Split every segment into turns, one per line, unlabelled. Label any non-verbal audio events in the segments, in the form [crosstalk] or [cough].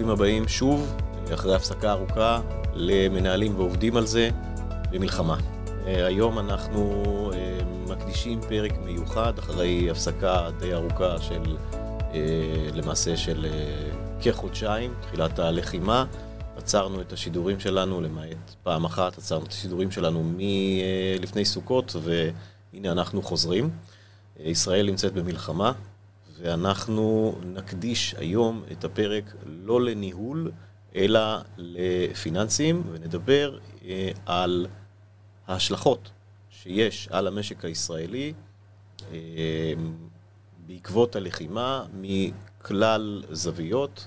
ברוכים הבאים שוב, אחרי הפסקה ארוכה, למנהלים ועובדים על זה במלחמה. אה, היום אנחנו אה, מקדישים פרק מיוחד אחרי הפסקה די ארוכה של, אה, למעשה של כחודשיים, תחילת הלחימה. עצרנו את השידורים שלנו, למעט פעם אחת, עצרנו את השידורים שלנו מלפני סוכות, והנה אנחנו חוזרים. ישראל נמצאת במלחמה, ואנחנו נקדיש היום את הפרק לא לניהול, אלא לפיננסים, ונדבר אה, על ההשלכות שיש על המשק הישראלי אה, בעקבות הלחימה מכלל זוויות,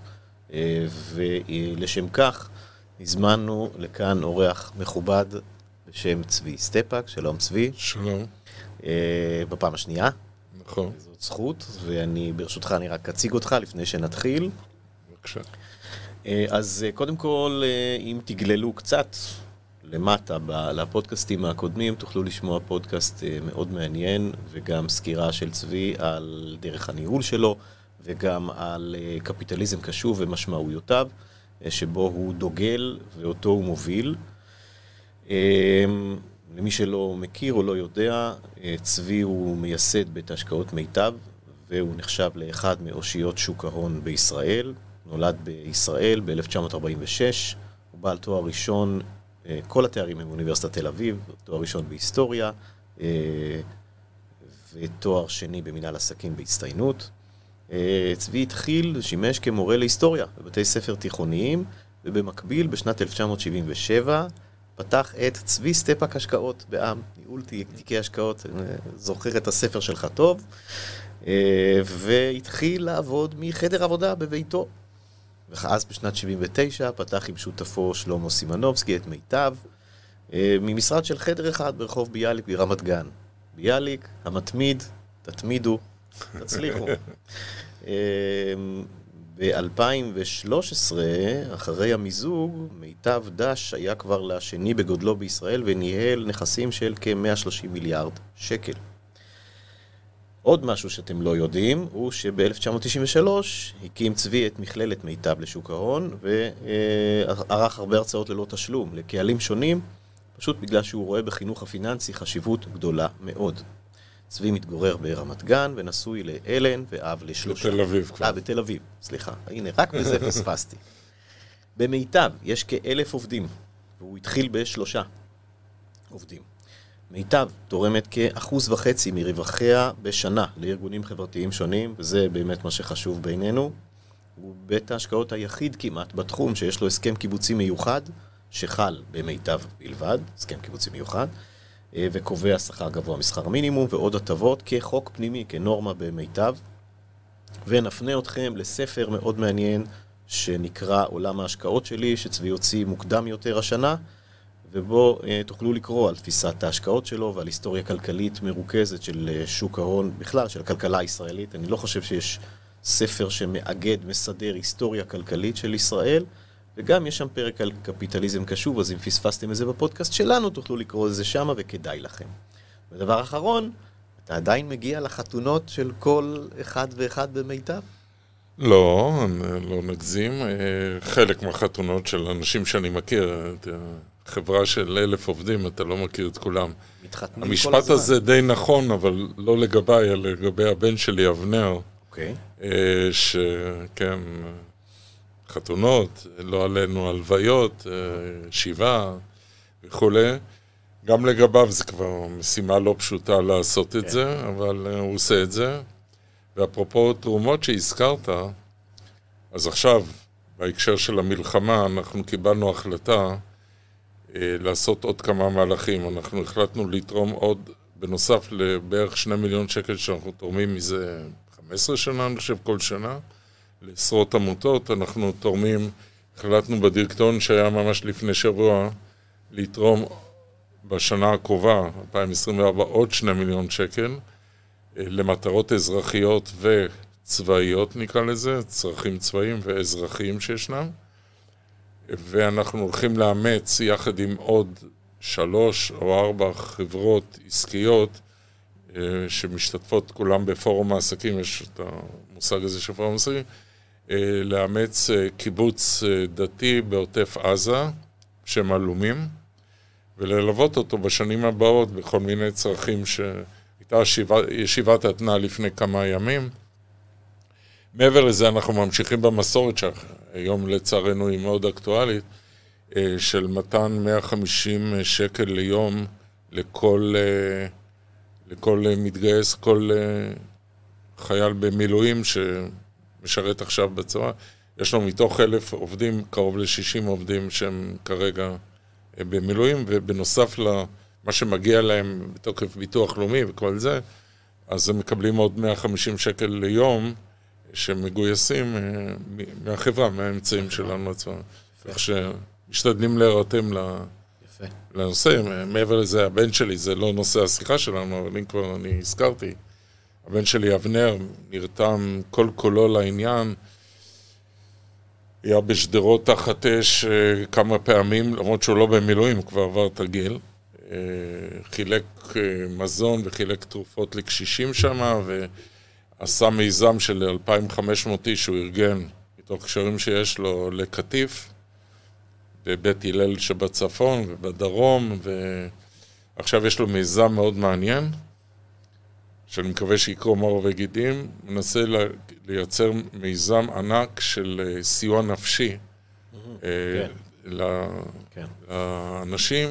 אה, ולשם כך הזמנו לכאן אורח מכובד בשם צבי סטפק. שלום צבי.
שלום.
בפעם השנייה.
נכון.
זאת זכות, ואני, ברשותך, אני רק אציג אותך לפני שנתחיל.
בבקשה.
אה, אז אה, קודם כל, אה, אם תגללו קצת למטה לפודקאסטים הקודמים, תוכלו לשמוע פודקאסט מאוד מעניין, וגם סקירה של צבי על דרך הניהול שלו, וגם על קפיטליזם קשוב ומשמעויותיו, שבו הוא דוגל ואותו הוא מוביל. למי שלא מכיר או לא יודע, צבי הוא מייסד בית השקעות מיטב, והוא נחשב לאחד מאושיות שוק ההון בישראל. נולד בישראל ב-1946, הוא בעל תואר ראשון, אה, כל התארים הם באוניברסיטת תל אביב, תואר ראשון בהיסטוריה אה, ותואר שני במנהל עסקים בהצטיינות. אה, צבי התחיל, שימש כמורה להיסטוריה בבתי ספר תיכוניים, ובמקביל בשנת 1977 פתח את צבי סטפק השקעות בע"מ, ניהול תיקי השקעות, זוכר את הספר שלך טוב, והתחיל לעבוד מחדר עבודה בביתו. ואז בשנת 79 פתח עם שותפו שלמה סימנובסקי את מיטב, אה, ממשרד של חדר אחד ברחוב ביאליק ברמת גן. ביאליק, המתמיד, תתמידו, תצליחו. [laughs] אה, ב-2013, אחרי המיזוג, מיטב דש היה כבר לשני בגודלו בישראל וניהל נכסים של כ-130 מיליארד שקל. עוד משהו שאתם לא יודעים, הוא שב-1993 הקים צבי את מכללת מיטב לשוק ההון, וערך הרבה הרצאות ללא תשלום לקהלים שונים, פשוט בגלל שהוא רואה בחינוך הפיננסי חשיבות גדולה מאוד. צבי מתגורר ברמת גן, ונשוי לאלן, ואב לשלושה.
בתל אביב כבר.
אה, בתל אביב, סליחה. הנה, רק בזה פספסתי. במיטב יש כאלף עובדים, והוא התחיל בשלושה עובדים. מיטב תורמת כאחוז וחצי מרווחיה בשנה לארגונים חברתיים שונים, וזה באמת מה שחשוב בינינו. הוא בית ההשקעות היחיד כמעט בתחום שיש לו הסכם קיבוצי מיוחד, שחל במיטב בלבד, הסכם קיבוצי מיוחד, וקובע שכר גבוה משכר מינימום ועוד הטבות כחוק פנימי, כנורמה במיטב. ונפנה אתכם לספר מאוד מעניין שנקרא עולם ההשקעות שלי, שצבי הוציא מוקדם יותר השנה. ובו אה, תוכלו לקרוא על תפיסת ההשקעות שלו ועל היסטוריה כלכלית מרוכזת של אה, שוק ההון, בכלל של הכלכלה הישראלית. אני לא חושב שיש ספר שמאגד, מסדר היסטוריה כלכלית של ישראל, וגם יש שם פרק על קפיטליזם קשוב, אז אם פספסתם את זה בפודקאסט שלנו, תוכלו לקרוא את זה שמה וכדאי לכם. ודבר אחרון, אתה עדיין מגיע לחתונות של כל אחד ואחד במיטב?
לא, לא נגזים. אה, חלק מהחתונות של אנשים שאני מכיר, חברה של אלף עובדים, אתה לא מכיר את כולם.
מתחתנים
כל הזמן. המשפט הזה די נכון, אבל לא לגביי, אלא לגבי הבן שלי, אבנר.
אוקיי.
Okay. אה, שכן, חתונות, לא עלינו הלוויות, אה, שיבה וכולי. גם לגביו זה כבר משימה לא פשוטה לעשות את. כן. זה, אבל אה, הוא עושה את זה. ואפרופו תרומות שהזכרת, אז עכשיו, בהקשר של המלחמה, אנחנו קיבלנו החלטה אה, לעשות עוד כמה מהלכים. אנחנו החלטנו לתרום עוד, בנוסף לבערך שני מיליון שקל שאנחנו תורמים מזה 15 שנה, אני חושב, כל שנה, לעשרות עמותות. אנחנו תורמים, החלטנו בדירקטוריון שהיה ממש לפני שבוע, לתרום בשנה הקרובה, 2024, עוד שני מיליון שקל, אה, למטרות אזרחיות וצבאיות נקרא לזה, צרכים צבאיים ואזרחיים שישנם. ואנחנו הולכים לאמץ יחד עם עוד שלוש או ארבע חברות עסקיות אה, שמשתתפות כולם בפורום העסקים, יש את המושג הזה של פורום העסקים, לאמץ קיבוץ דתי בעוטף עזה, שהם עלומים, וללוות אותו בשנים הבאות בכל מיני צרכים שהייתה ישיבת התנעה לפני כמה ימים. מעבר לזה, אנחנו ממשיכים במסורת שהיום לצערנו היא מאוד אקטואלית, אה, של מתן 150 שקל ליום לכל, אה, לכל מתגייס, כל אה, חייל במילואים שמשרת עכשיו בצבא. יש לנו מתוך אלף עובדים, קרוב ל-60 עובדים שהם כרגע במילואים, ובנוסף למה שמגיע להם בתוקף ביטוח לאומי וכל זה, אז הם מקבלים עוד 150 שקל ליום. שמגויסים אה, מהחברה, מהאמצעים שלנו עצמם. כך שמשתדלים להירתם לנושא. מעבר לזה, הבן שלי, זה לא נושא השיחה שלנו, אבל אם כבר אני הזכרתי, הבן שלי, אבנר, נרתם כל כולו לעניין. היה בשדרות תחת אש אה, כמה פעמים, למרות שהוא לא במילואים, כבר עבר את הגיל. אה, חילק מזון וחילק תרופות לקשישים שם, עשה מיזם של 2,500 איש שהוא ארגן, מתוך קשרים שיש לו לקטיף, בבית הלל שבצפון ובדרום, ועכשיו יש לו מיזם מאוד מעניין, שאני מקווה שיקרוא מאור וגידים, מנסה לייצר מיזם ענק של אה, סיוע נפשי mm-hmm. כן. לאנשים.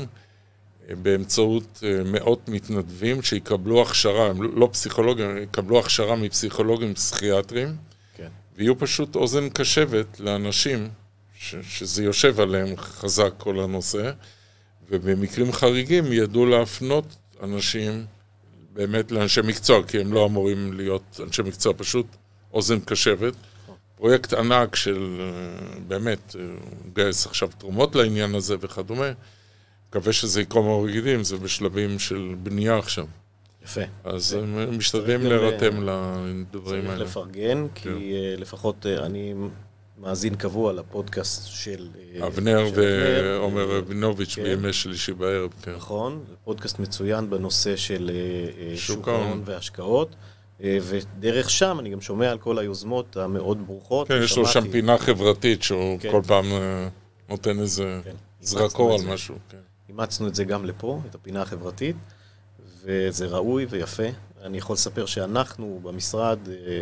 באמצעות אה, מאות מתנדבים שיקבלו הכשרה, הם לא פסיכולוגים, הם יקבלו הכשרה מפסיכולוגים פסיכיאטרים, כן. ויהיו פשוט אוזן קשבת לאנשים, ש, שזה יושב עליהם חזק כל הנושא, ובמקרים חריגים ידעו להפנות אנשים באמת לאנשי מקצוע, כי הם לא אמורים להיות אנשי מקצוע, פשוט אוזן קשבת. פרויקט ענק של אה, באמת, הוא אה, מגייס עכשיו תרומות לעניין הזה וכדומה. מקווה שזה יקרום עור גידים, זה בשלבים של בנייה עכשיו.
יפה.
אז הם משתדלים להירתם לדברים האלה.
צריך לפרגן, כי כן. אה, לפחות אה, אני מאזין קבוע לפודקאסט של...
אה, אבנר ועומר רבינוביץ' כן. בימי שלישי בערב,
כן. נכון, פודקאסט מצוין בנושא של שוק ההון והשקעות. ודרך שם אני גם שומע על כל היוזמות המאוד ברוכות.
כן, יש לו שם פינה חברתית שהוא כן. כל פעם נותן איזה כן. זרקור על משהו. כן.
אימצנו את זה גם לפה, את הפינה החברתית, וזה ראוי ויפה. אני יכול לספר שאנחנו במשרד, אה, אה,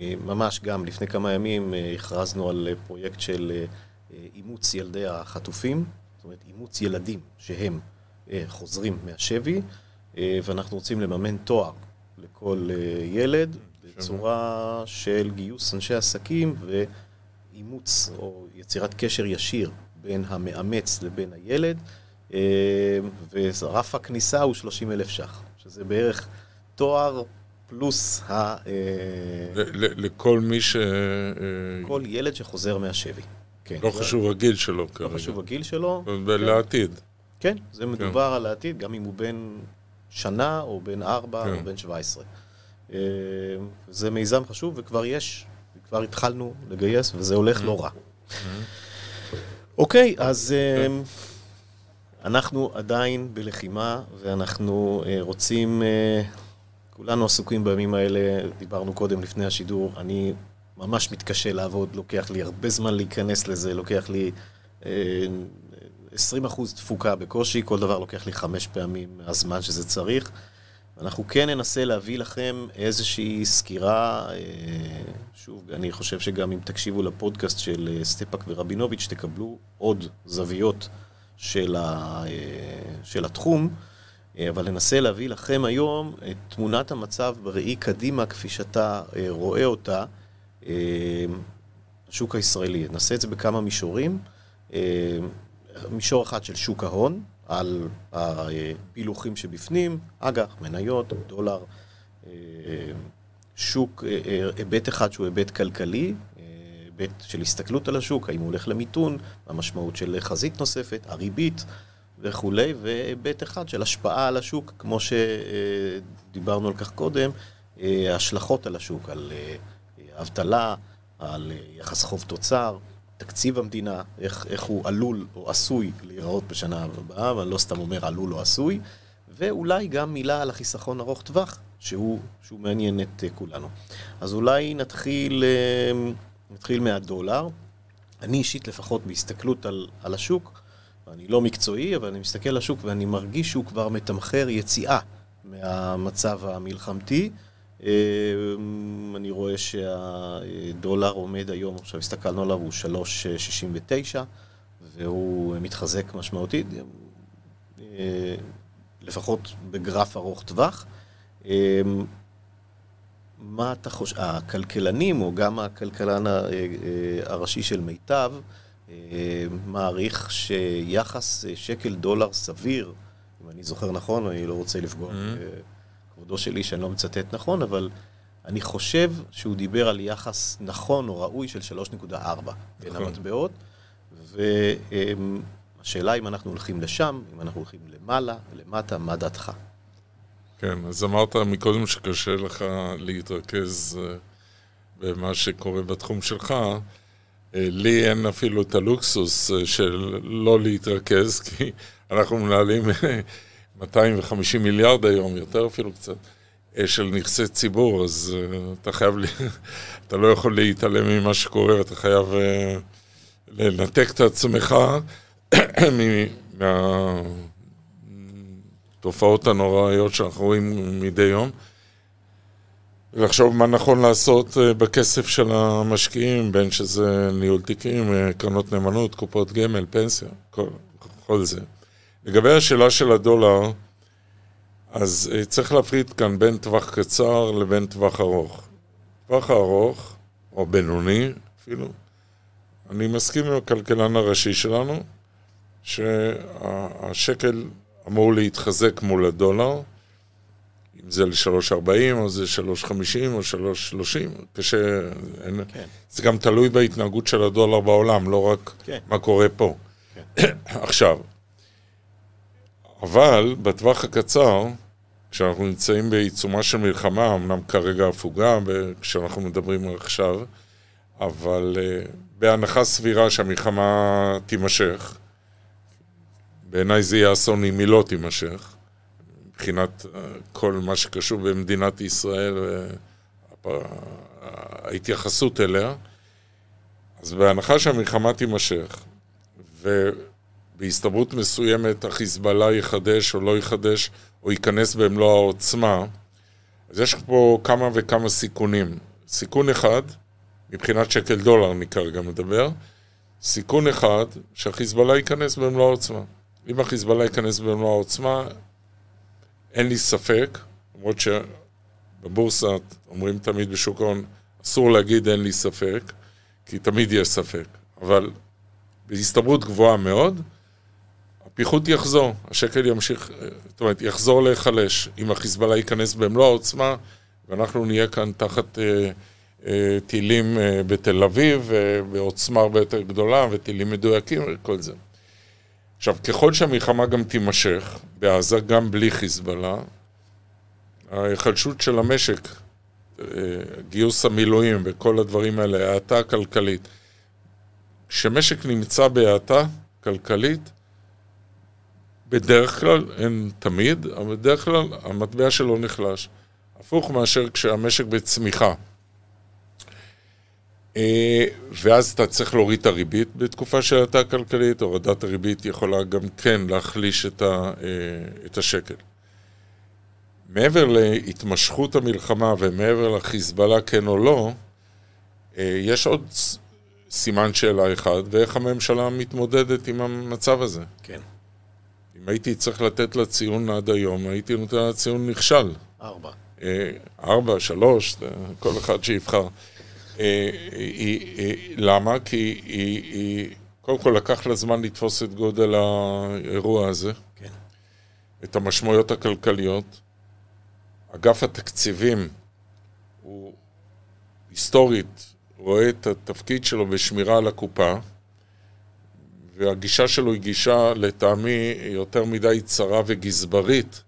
ממש גם לפני כמה ימים אה, הכרזנו על פרויקט של אימוץ ילדי החטופים, זאת אומרת אימוץ ילדים שהם חוזרים מהשבי, ואנחנו רוצים לממן תואר לכל ילד בצורה של גיוס אנשי עסקים ואימוץ או יצירת קשר ישיר בין המאמץ לבין הילד, אה, ורף הכניסה הוא 30 אלף ש"ח, שזה בערך תואר פלוס ה... אה,
לכל מי ש... אה,
כל ילד שחוזר מהשבי.
כן. לא חשוב הגיל שלו
כרגע. לא חשוב הגיל שלו.
לעתיד.
כן, זה מדובר כן. על העתיד, גם אם הוא בן שנה, או בן ארבע, כן. או בן שבע עשרה. זה מיזם חשוב, וכבר יש, כבר התחלנו לגייס, וזה הולך לא רע. אוקיי, אז אמ, אנחנו עדיין בלחימה, ואנחנו אה, רוצים, אה, כולנו עסוקים בימים האלה, דיברנו קודם לפני השידור, אני ממש מתקשה לעבוד, לוקח לי הרבה זמן להיכנס לזה, לוקח לי 20 אה, אחוז תפוקה בקושי, כל דבר לוקח לי חמש פעמים מהזמן שזה צריך. אנחנו כן ננסה להביא לכם איזושהי סקירה, אה, שוב, אני חושב שגם אם תקשיבו לפודקאסט של אה, סטפק ורבינוביץ', תקבלו עוד זוויות של, ה, אה, של התחום, אבל ננסה להביא לכם היום את תמונת המצב בראי קדימה, כפי שאתה רואה אותה, השוק הישראלי. נעשה את זה בכמה מישורים. מישור אחד של שוק ההון, על הפילוחים שבפנים, אג"ח, מניות, דולר, אה, שוק, אה, אה, היבט אחד שהוא היבט כלכלי, היבט של הסתכלות על השוק, האם הוא הולך למיתון, המשמעות של חזית נוספת, הריבית וכולי, והיבט אחד של השפעה על השוק, כמו שדיברנו על כך קודם, השלכות על השוק, על אבטלה, על יחס חוב תוצר. תקציב המדינה, איך, איך הוא עלול או עשוי להיראות בשנה הבאה, ואני לא סתם אומר עלול או עשוי, ואולי גם מילה על החיסכון ארוך טווח, שהוא, שהוא מעניין את uh, כולנו. אז אולי נתחיל נתחיל מהדולר. אני אישית לפחות בהסתכלות על, על השוק, אני לא מקצועי, אבל אני מסתכל על השוק ואני מרגיש שהוא כבר מתמחר יציאה מהמצב המלחמתי. אה, אני רואה שהדולר עומד היום, עכשיו הסתכלנו עליו, הוא 3.69 והוא מתחזק משמעותית, אה, לפחות בגרף ארוך טווח. אה, מה אתה חושב, הכלכלנים, או גם הכלכלן הראשי של מיטב, מעריך שיחס שקל דולר סביר, אם אני זוכר נכון, אני לא רוצה לפגוע mm-hmm. בכבודו שלי שאני לא מצטט נכון, אבל אני חושב שהוא דיבר על יחס נכון או ראוי של 3.4 בין נכון. המטבעות, והשאלה אם אנחנו הולכים לשם, אם אנחנו הולכים למעלה, למטה, מה דעתך?
כן, אז אמרת מקודם שקשה לך להתרכז אה, במה שקורה בתחום שלך. אה, לי אין אפילו את הלוקסוס אה, של לא להתרכז, כי אנחנו מנהלים 250 מיליארד היום, יותר אפילו קצת, של נכסי ציבור, אז אתה חייב, [laughs] אתה לא יכול להתעלם ממה שקורה, אתה חייב לנתק את עצמך [clears throat] מהתופעות הנוראיות שאנחנו רואים מדי יום. לחשוב מה נכון לעשות אה, בכסף של המשקיעים, בין שזה ניהול תיקים, אה, קרנות נאמנות, קופות גמל, פנסיה, כל, כל זה. לגבי השאלה של הדולר, אז אה, צריך להפריד כאן בין טווח קצר לבין טווח ארוך. טווח הארוך, או בינוני אפילו, אני מסכים עם הכלכלן הראשי שלנו, שהשקל אמור להתחזק מול הדולר, אם זה ל-3.40 או זה 3.50 או 3.30, קשה... כן. זה גם תלוי בהתנהגות של הדולר בעולם, לא רק כן. מה קורה פה. כן. [coughs] עכשיו, אבל בטווח הקצר, כשאנחנו נמצאים בעיצומה של מלחמה, אמנם כרגע הפוגה, כשאנחנו מדברים עכשיו, אבל uh, בהנחה סבירה שהמלחמה תימשך, בעיניי זה יהיה אסון אם היא לא תימשך, מבחינת אה, כל מה שקשור במדינת ישראל וההתייחסות אליה. אז בהנחה שהמלחמה תימשך, ובהסתברות מסוימת החיזבאללה יחדש או לא יחדש, או ייכנס במלוא העוצמה, אז יש פה כמה וכמה סיכונים. סיכון אחד, מבחינת שקל דולר אני כרגע מדבר, סיכון אחד, שהחיזבאללה ייכנס במלוא העוצמה. אם החיזבאללה ייכנס במלוא העוצמה, אין לי ספק, למרות שבבורסה אומרים תמיד בשוק ההון, אסור להגיד אין לי ספק, כי תמיד יש ספק, אבל בהסתברות גבוהה מאוד, הפיחות יחזור, השקל ימשיך, זאת אומרת, יחזור להיחלש. אם החיזבאללה ייכנס במלוא העוצמה, ואנחנו נהיה כאן תחת אה, אה, טילים אה, בתל אביב, אה, בעוצמה הרבה יותר גדולה, וטילים מדויקים וכל זה. עכשיו, ככל שהמלחמה גם תימשך, בעזה גם בלי חיזבאללה, ההיחלשות של המשק, אה, גיוס המילואים וכל הדברים האלה, האטה כלכלית. כשמשק נמצא בהאטה כלכלית, בדרך כלל, אין תמיד, אבל בדרך כלל המטבע שלו נחלש. הפוך מאשר כשהמשק בצמיחה. אה, ואז אתה צריך להוריד את הריבית בתקופה של האטה כלכלית, הורדת הריבית יכולה גם כן להחליש את, ה, אה, את השקל. מעבר להתמשכות המלחמה ומעבר לחיזבאללה כן או לא, אה, יש עוד סימן שאלה אחד, ואיך הממשלה מתמודדת עם המצב הזה.
כן.
אם הייתי צריך לתת לה ציון עד היום, הייתי נותן לה ציון נכשל.
ארבע.
ארבע, שלוש, כל אחד שיבחר. אה, למה? כי היא, קודם כל לקח לה זמן לתפוס את גודל האירוע הזה, כן. את המשמעויות הכלכליות. אגף התקציבים הוא היסטורית רואה את התפקיד שלו בשמירה על הקופה, והגישה שלו היא גישה לטעמי יותר מדי צרה וגזברית,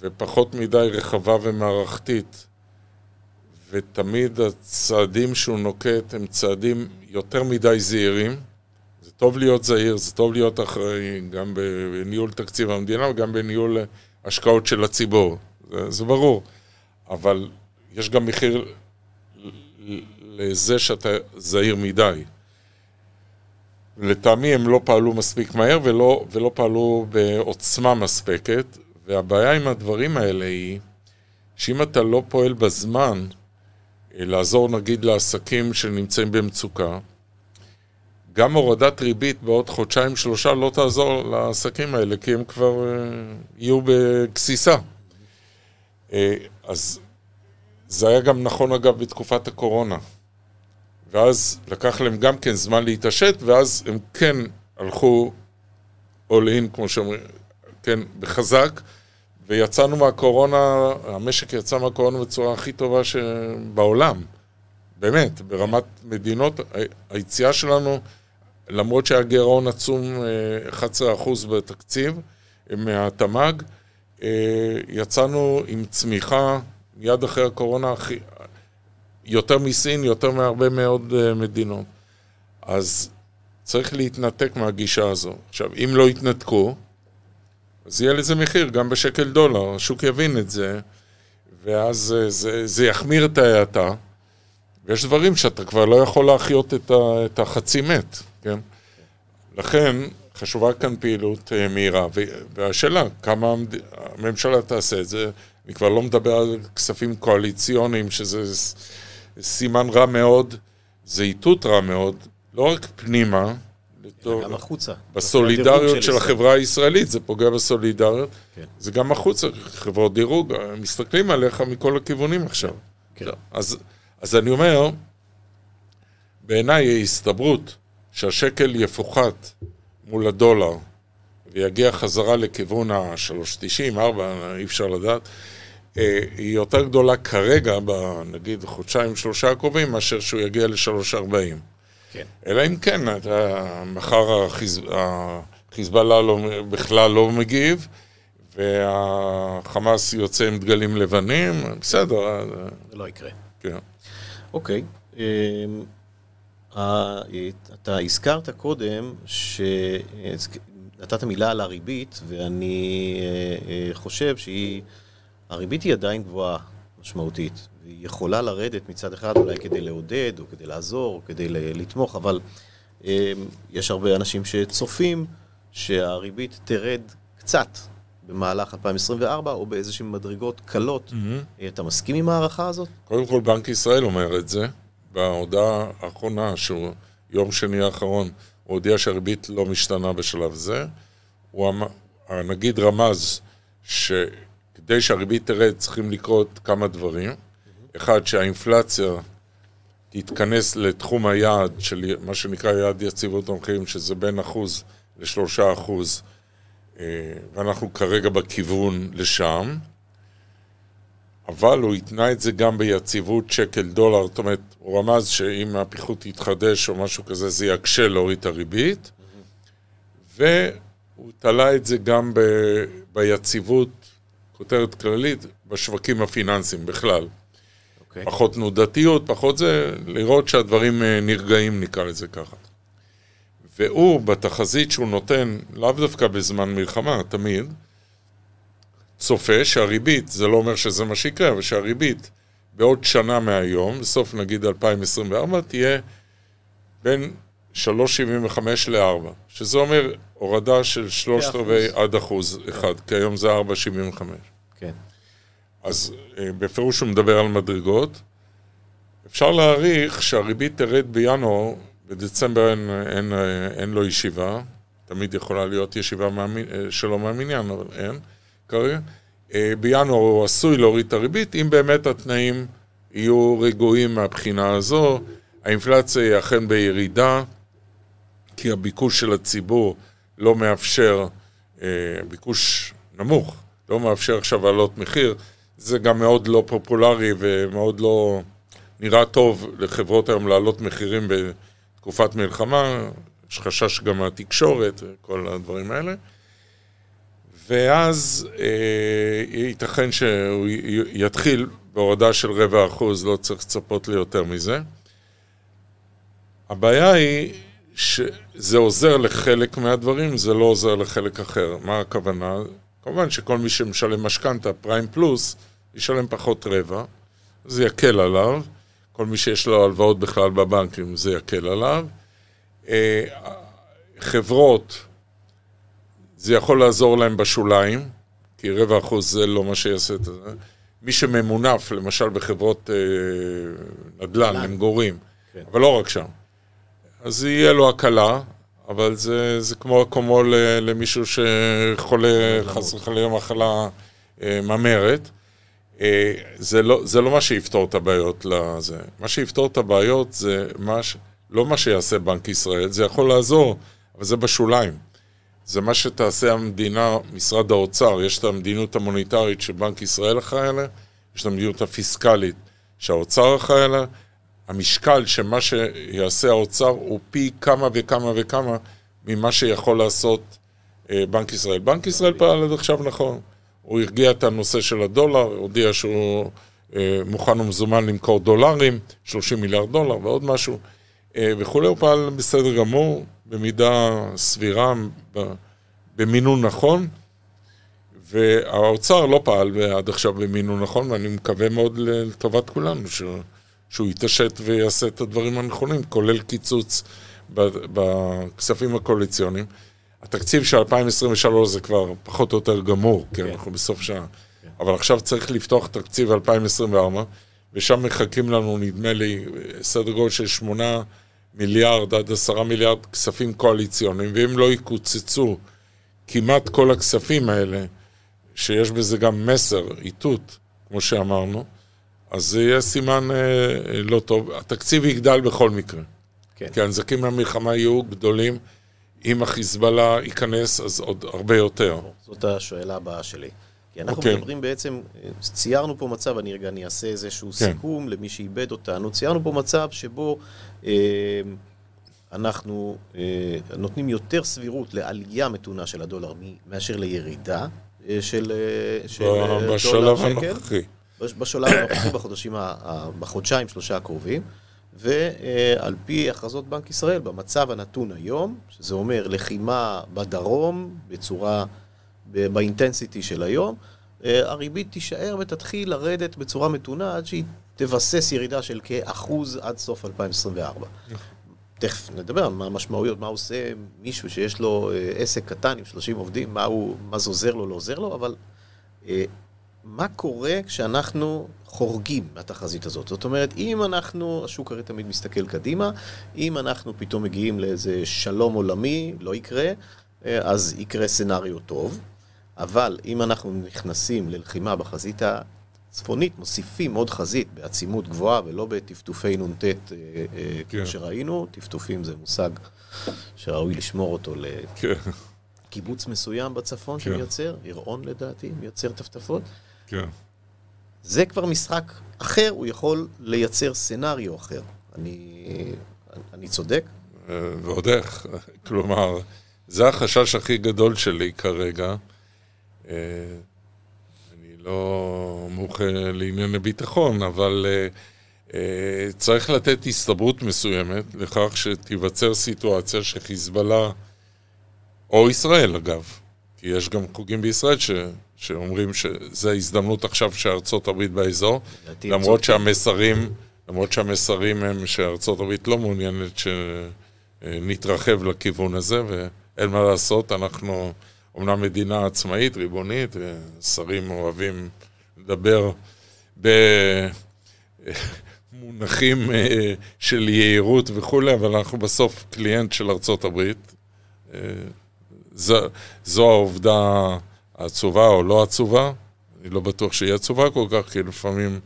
ופחות מדי רחבה ומערכתית. ותמיד הצעדים שהוא נוקט הם צעדים יותר מדי זהירים. זה טוב להיות זהיר, זה טוב להיות אחראי גם בניהול תקציב המדינה וגם בניהול השקעות של הציבור, זה, זה ברור. אבל יש גם מחיר לזה שאתה זהיר מדי. לטעמי הם לא פעלו מספיק מהר ולא, ולא פעלו בעוצמה מספקת, והבעיה עם הדברים האלה היא שאם אתה לא פועל בזמן, לעזור נגיד לעסקים שנמצאים במצוקה, גם הורדת ריבית בעוד חודשיים-שלושה לא תעזור לעסקים האלה, כי הם כבר uh, יהיו בגסיסה. Uh, אז זה היה גם נכון, אגב, בתקופת הקורונה. ואז לקח להם גם כן זמן להתעשת, ואז הם כן הלכו all in, כמו שאומרים, כן, בחזק, ויצאנו מהקורונה, המשק יצא מהקורונה בצורה הכי טובה שבעולם. באמת, ברמת מדינות, היציאה שלנו, למרות שהיה גירעון עצום, 11% אה, בתקציב מהתמ"ג, אה, יצאנו עם צמיחה מיד אחרי הקורונה יותר מסין, יותר מהרבה מאוד אה, מדינות. אז צריך להתנתק מהגישה הזו. עכשיו, אם לא יתנתקו, אז יהיה לזה מחיר, גם בשקל דולר, השוק יבין את זה, ואז זה, זה, זה יחמיר את ההאטה, ויש דברים שאתה כבר לא יכול להחיות את, ה, את החצי מת, כן? לכן חשובה כאן פעילות uh, מהירה, והשאלה, כמה הממשלה תעשה את זה, אני כבר לא מדבר על כספים קואליציוניים, שזה סימן רע מאוד, זה איתות רע מאוד, לא רק פנימה,
לתור, גם החוצה.
בסולידריות של, של החברה הישראלית, זה פוגע בסולידריות. כן. זה גם החוצה, חברות דירוג, מסתכלים עליך מכל הכיוונים עכשיו. כן. אז, אז אני אומר, בעיניי ההסתברות שהשקל יפוחת מול הדולר ויגיע חזרה לכיוון ה-3.90, 4, אי אפשר לדעת, אה, היא יותר גדולה כרגע, נגיד חודשיים, שלושה הקרובים, מאשר שהוא יגיע ל-3.40. כן. אלא אם כן, אתה, מחר החיז... החיזבאללה לא, בכלל לא מגיב, והחמאס יוצא עם דגלים לבנים, בסדר.
זה לא יקרה.
כן.
אוקיי. אמ, אתה הזכרת קודם שנתת מילה על הריבית, ואני אה, אה, חושב שהיא... הריבית היא עדיין גבוהה משמעותית, יכולה לרדת מצד אחד אולי כדי לעודד, או כדי לעזור, או כדי לתמוך, אבל אמ, יש הרבה אנשים שצופים שהריבית תרד קצת במהלך 2024, או באיזשהן מדרגות קלות. Mm-hmm. אתה מסכים עם ההערכה הזאת?
קודם כל, בנק ישראל אומר את זה. בהודעה האחרונה, שהוא יום שני האחרון, הוא הודיע שהריבית לא משתנה בשלב זה. הוא, הנגיד רמז ש... כדי שהריבית תרד צריכים לקרות כמה דברים. אחד, שהאינפלציה תתכנס לתחום היעד של מה שנקרא יעד יציבות המחירים, שזה בין אחוז לשלושה אחוז, אה, ואנחנו כרגע בכיוון לשם. אבל הוא התנה את זה גם ביציבות שקל דולר, זאת אומרת, הוא רמז שאם הפיחות יתחדש או משהו כזה, זה יקשה להוריד את הריבית. והוא תלה את זה גם ב, ביציבות כותרת כללית, בשווקים הפיננסיים בכלל. Okay. אוקיי. פחות תנודתיות, פחות זה, לראות שהדברים אה, נרגעים, נקרא לזה ככה. והוא, בתחזית שהוא נותן, לאו דווקא בזמן מלחמה, תמיד, צופה שהריבית, זה לא אומר שזה מה שיקרה, אבל שהריבית בעוד שנה מהיום, בסוף נגיד 2024, תהיה בין 3.75 ל-4, שזה אומר הורדה של שלושת רבעי עד אחוז אחד, כי היום זה 4.75.
כן.
אז אה, בפירוש הוא מדבר על מדרגות. אפשר להעריך שהריבית תרד בינואר, בדצמבר אין, אין, אין לו ישיבה, תמיד יכולה להיות ישיבה מהמין, אה, שלא מהמניין, אבל אין. אה, בינואר הוא עשוי להוריד את הריבית, אם באמת התנאים יהיו רגועים מהבחינה הזו, האינפלציה היא אכן בירידה, כי הביקוש של הציבור לא מאפשר, אה, ביקוש נמוך, לא מאפשר עכשיו לעלות מחיר. זה גם מאוד לא פופולרי ומאוד לא נראה טוב לחברות היום לעלות מחירים בתקופת מלחמה. יש חשש גם מהתקשורת וכל הדברים האלה. ואז אה, ייתכן שהוא יתחיל בהורדה של רבע אחוז, לא צריך לצפות ליותר מזה. הבעיה היא שזה עוזר לחלק מהדברים, זה לא עוזר לחלק אחר. מה הכוונה? כמובן שכל מי שמשלם משכנתה, פריים פלוס, ישלם פחות רבע, זה יקל עליו. כל מי שיש לו הלוואות בכלל בבנקים, זה יקל עליו. אה, חברות, זה יכול לעזור להם בשוליים, כי רבע אחוז זה לא מה שיעשה את זה. מי שממונף, למשל בחברות אה, נדל"ן, למגורים, כן. אבל לא רק שם, אז יהיה לו הקלה, אבל זה, זה כמו אקומול למישהו שחולה חס וחלילה מחלה אה, ממרת. אה, זה לא, זה לא מה שיפתור את הבעיות לזה. מה שיפתור את הבעיות זה מה ש... לא מה שיעשה בנק ישראל, זה יכול לעזור, אבל זה בשוליים. זה מה שתעשה המדינה, משרד האוצר, יש את המדיניות המוניטרית שבנק ישראל אחראי עליה, יש את המדיניות הפיסקלית שהאוצר אחראי עליה, המשקל שמה שיעשה האוצר הוא פי כמה וכמה וכמה ממה שיכול לעשות אה, בנק ישראל. בנק ישראל פעל עד עכשיו נכון. הוא הרגיע את הנושא של הדולר, הודיע שהוא אה, מוכן ומזומן למכור דולרים, 30 מיליארד דולר ועוד משהו אה, וכולי, הוא פעל בסדר גמור, במידה סבירה, במינון נכון, והאוצר לא פעל עד עכשיו במינון נכון, ואני מקווה מאוד לטובת כולנו ש... שהוא יתעשת ויעשה את הדברים הנכונים, כולל קיצוץ בכספים הקואליציוניים. התקציב של 2023 זה כבר פחות או יותר גמור, כי כן. אנחנו בסוף שעה. כן. אבל עכשיו צריך לפתוח תקציב 2024, ושם מחכים לנו, נדמה לי, סדר גודל של 8 מיליארד עד 10 מיליארד כספים קואליציוניים, ואם לא יקוצצו כמעט כל הכספים האלה, שיש בזה גם מסר, איתות, כמו שאמרנו, אז זה יהיה סימן אה, לא טוב. התקציב יגדל בכל מקרה. כן. כי הנזקים מהמלחמה יהיו גדולים. אם החיזבאללה ייכנס, אז עוד הרבה יותר.
זאת השאלה הבאה שלי. כי אנחנו okay. אוקיי. מדברים בעצם, ציירנו פה מצב, אני רגע, אני אעשה איזשהו כן. סיכום למי שאיבד אותנו, ציירנו פה מצב שבו אה, אנחנו אה, נותנים יותר סבירות לעלייה מתונה של הדולר מאשר לירידה אה, של, אה, של
אה, בשלב הנוכחי.
בשלב הנוכחי בחודשים, בחודשיים, שלושה הקרובים. ועל פי הכרזות בנק ישראל, במצב הנתון היום, שזה אומר לחימה בדרום בצורה, באינטנסיטי של היום, הריבית תישאר ותתחיל לרדת בצורה מתונה עד שהיא תבסס ירידה של כאחוז עד סוף 2024. תכף נדבר על מה המשמעויות, מה עושה מישהו שיש לו עסק קטן עם 30 עובדים, מה, הוא, מה זה עוזר לו, לא עוזר לו, אבל מה קורה כשאנחנו חורגים מהתחזית הזאת? זאת אומרת, אם אנחנו, השוק הרי תמיד מסתכל קדימה, אם אנחנו פתאום מגיעים לאיזה שלום עולמי, לא יקרה, אז יקרה סצנריו טוב, אבל אם אנחנו נכנסים ללחימה בחזית הצפונית, מוסיפים עוד חזית בעצימות גבוהה ולא בטפטופי נ"ט אה, אה, כמו כן. שראינו, טפטופים זה מושג שראוי לשמור אותו ל... כן. קיבוץ מסוים בצפון כן. שמייצר, ירעון לדעתי, מייצר טפטפות. כן. זה כבר משחק אחר, הוא יכול לייצר סצנריו אחר. אני, אני צודק?
ועוד איך. [laughs] כלומר, זה החשש הכי גדול שלי כרגע. אה, אני לא מומחה לענייני ביטחון, אבל אה, אה, צריך לתת הסתברות מסוימת לכך שתיווצר סיטואציה שחיזבאללה, או ישראל אגב, כי יש גם חוגים בישראל ש... שאומרים שזו ההזדמנות עכשיו שארצות הברית באזור, למרות שהמסרים, למרות שהמסרים הם שארצות הברית לא מעוניינת שנתרחב לכיוון הזה, ואין מה לעשות, אנחנו אומנם מדינה עצמאית, ריבונית, שרים אוהבים לדבר במונחים אה, של יהירות וכולי, אבל אנחנו בסוף קליינט של ארצות הברית. אה, זו, זו העובדה עצובה או לא עצובה, אני לא בטוח שהיא עצובה כל כך, כי לפעמים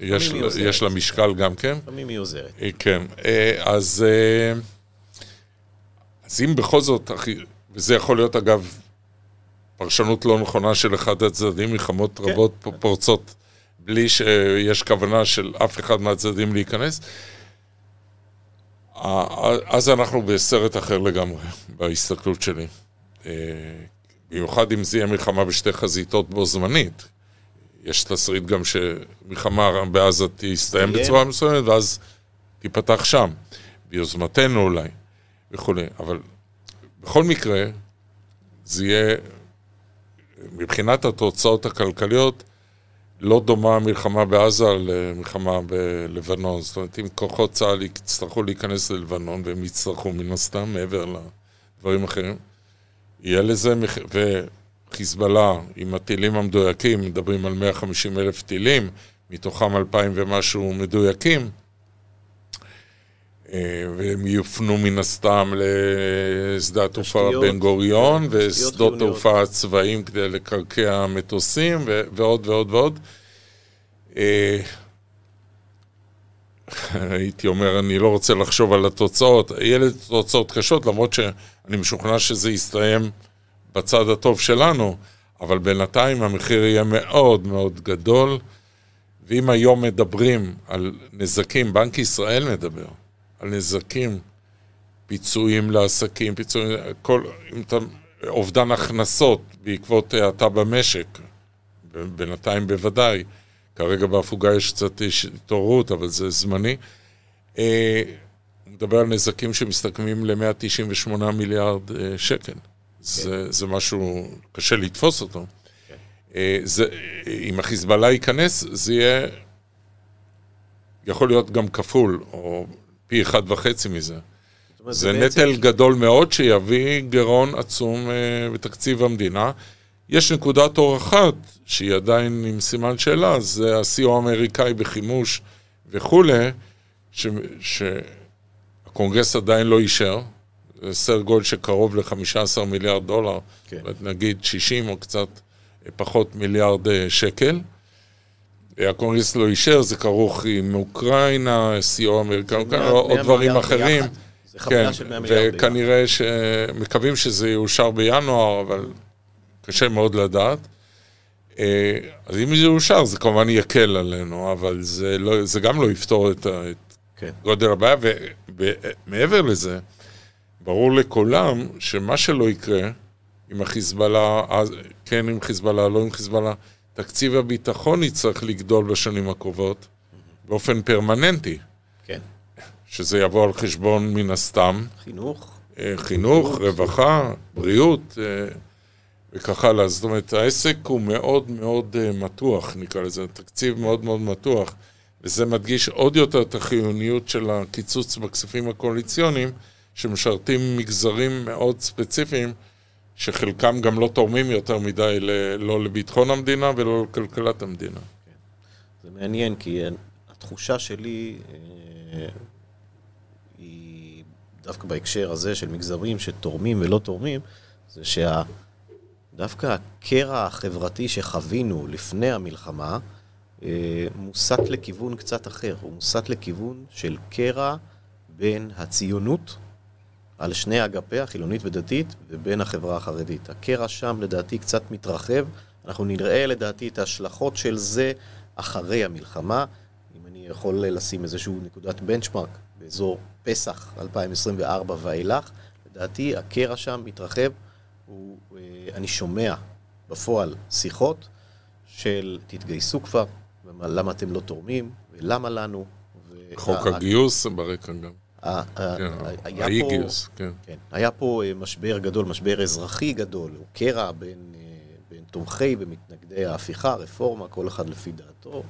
יש, יש לה משקל גם כן.
לפעמים היא עוזרת.
אה, כן, אה, אז, אה, אז אם בכל זאת, וזה יכול להיות אגב פרשנות לא נכונה של אחד הצדדים, מלחמות כן. רבות פורצות בלי שיש כוונה של אף אחד מהצדדים להיכנס, אז אנחנו בסרט אחר לגמרי, בהסתכלות שלי. במיוחד אם זה יהיה מלחמה בשתי חזיתות בו זמנית. יש תסריט גם שמלחמה בעזה תסתיים בצורה מסוימת, ואז תיפתח שם, ביוזמתנו אולי, וכולי. אבל בכל מקרה, זה יהיה, מבחינת התוצאות הכלכליות, לא דומה המלחמה בעזה למלחמה בלבנון. זאת אומרת, אם כוחות צה"ל יצטרכו להיכנס ללבנון, והם יצטרכו מן הסתם, מעבר לדברים אחרים, יהיה לזה מחיר, וחיזבאללה, עם הטילים המדויקים, מדברים על 150 אלף טילים, מתוכם 2,000 ומשהו מדויקים, אה, והם יופנו מן הסתם לשדה התעופה בן גוריון ושדות תעופה צבאיים כדי לקרקע מטוסים ועוד ועוד ועוד. אה, [laughs] הייתי אומר, אני לא רוצה לחשוב על התוצאות. יהיה לזה תוצאות קשות, למרות שאני משוכנע שזה יסתיים בצד הטוב שלנו, אבל בינתיים המחיר יהיה מאוד מאוד גדול. ואם היום מדברים על נזקים, בנק ישראל מדבר על נזקים, פיצויים לעסקים, פיצויים, כל, אם אתה, אובדן הכנסות בעקבות האטה במשק, בינתיים בוודאי, כרגע בהפוגה יש קצת התעוררות, אבל זה זמני. אה, הוא מדבר על נזקים שמסתכמים ל-198 מיליארד אה, שקל. כן. זה, זה משהו, קשה לתפוס אותו. כן. אה, זה, אם החיזבאללה ייכנס, זה יהיה, יכול להיות גם כפול, או פי אחד וחצי מזה. אומרת, זה, זה נטל בעצם... גדול מאוד שיביא גירעון עצום uh, בתקציב המדינה. יש נקודת אור אחת, שהיא עדיין עם סימן שאלה, זה הסיוע האמריקאי בחימוש וכולי, שהקונגרס עדיין לא אישר. זה סדר גודל שקרוב ל-15 מיליארד דולר, כן. נגיד 60 או קצת פחות מיליארד אה, שקל. הקונגרס לא אישר, זה כרוך עם אוקראינה, סיוע אמריקאי, עוד דברים אחרים.
זה חבילה כן, של 100 מיליארד
וכנראה שמקווים שזה יאושר בינואר, אבל קשה מאוד לדעת. אה, אז אם זה יאושר, זה כמובן יקל עלינו, אבל זה, לא, זה גם לא יפתור את, את כן. גודל הבעיה, ומעבר לזה, ברור לכולם שמה שלא יקרה, עם החיזבאללה, כן עם חיזבאללה, לא עם חיזבאללה, תקציב הביטחון יצטרך לגדול בשנים הקרובות באופן פרמננטי.
כן.
שזה יבוא על חשבון מן הסתם.
חינוך.
אה, חינוך, בריאות. רווחה, בריאות אה, וכך הלאה. זאת אומרת, העסק הוא מאוד מאוד אה, מתוח, נקרא לזה, תקציב מאוד מאוד מתוח. וזה מדגיש עוד יותר את החיוניות של הקיצוץ בכספים הקואליציוניים, שמשרתים מגזרים מאוד ספציפיים. שחלקם גם לא תורמים יותר מדי לא לביטחון המדינה ולא לכלכלת המדינה. כן.
זה מעניין, כי התחושה שלי אה, היא דווקא בהקשר הזה של מגזרים שתורמים ולא תורמים, זה שדווקא הקרע החברתי שחווינו לפני המלחמה, מוסט לכיוון קצת אחר. הוא מוסט לכיוון של קרע בין הציונות על שני אגפיה, חילונית ודתית, ובין החברה החרדית. הקרע שם לדעתי קצת מתרחב, אנחנו נראה לדעתי את ההשלכות של זה אחרי המלחמה. אם אני יכול לשים איזשהו נקודת בנצ'מארק באזור פסח 2024 ואילך, לדעתי הקרע שם מתרחב. הוא, אה, אני שומע בפועל שיחות של תתגייסו כבר, למה אתם לא תורמים, ולמה לנו.
חוק הגיוס ברקע גם.
כן, האי-גיוס, כן. כן. היה פה אה, משבר גדול, משבר אזרחי גדול, הוא קרע בין, אה, בין תומכי ומתנגדי ההפיכה, רפורמה, כל אחד לפי דעתו.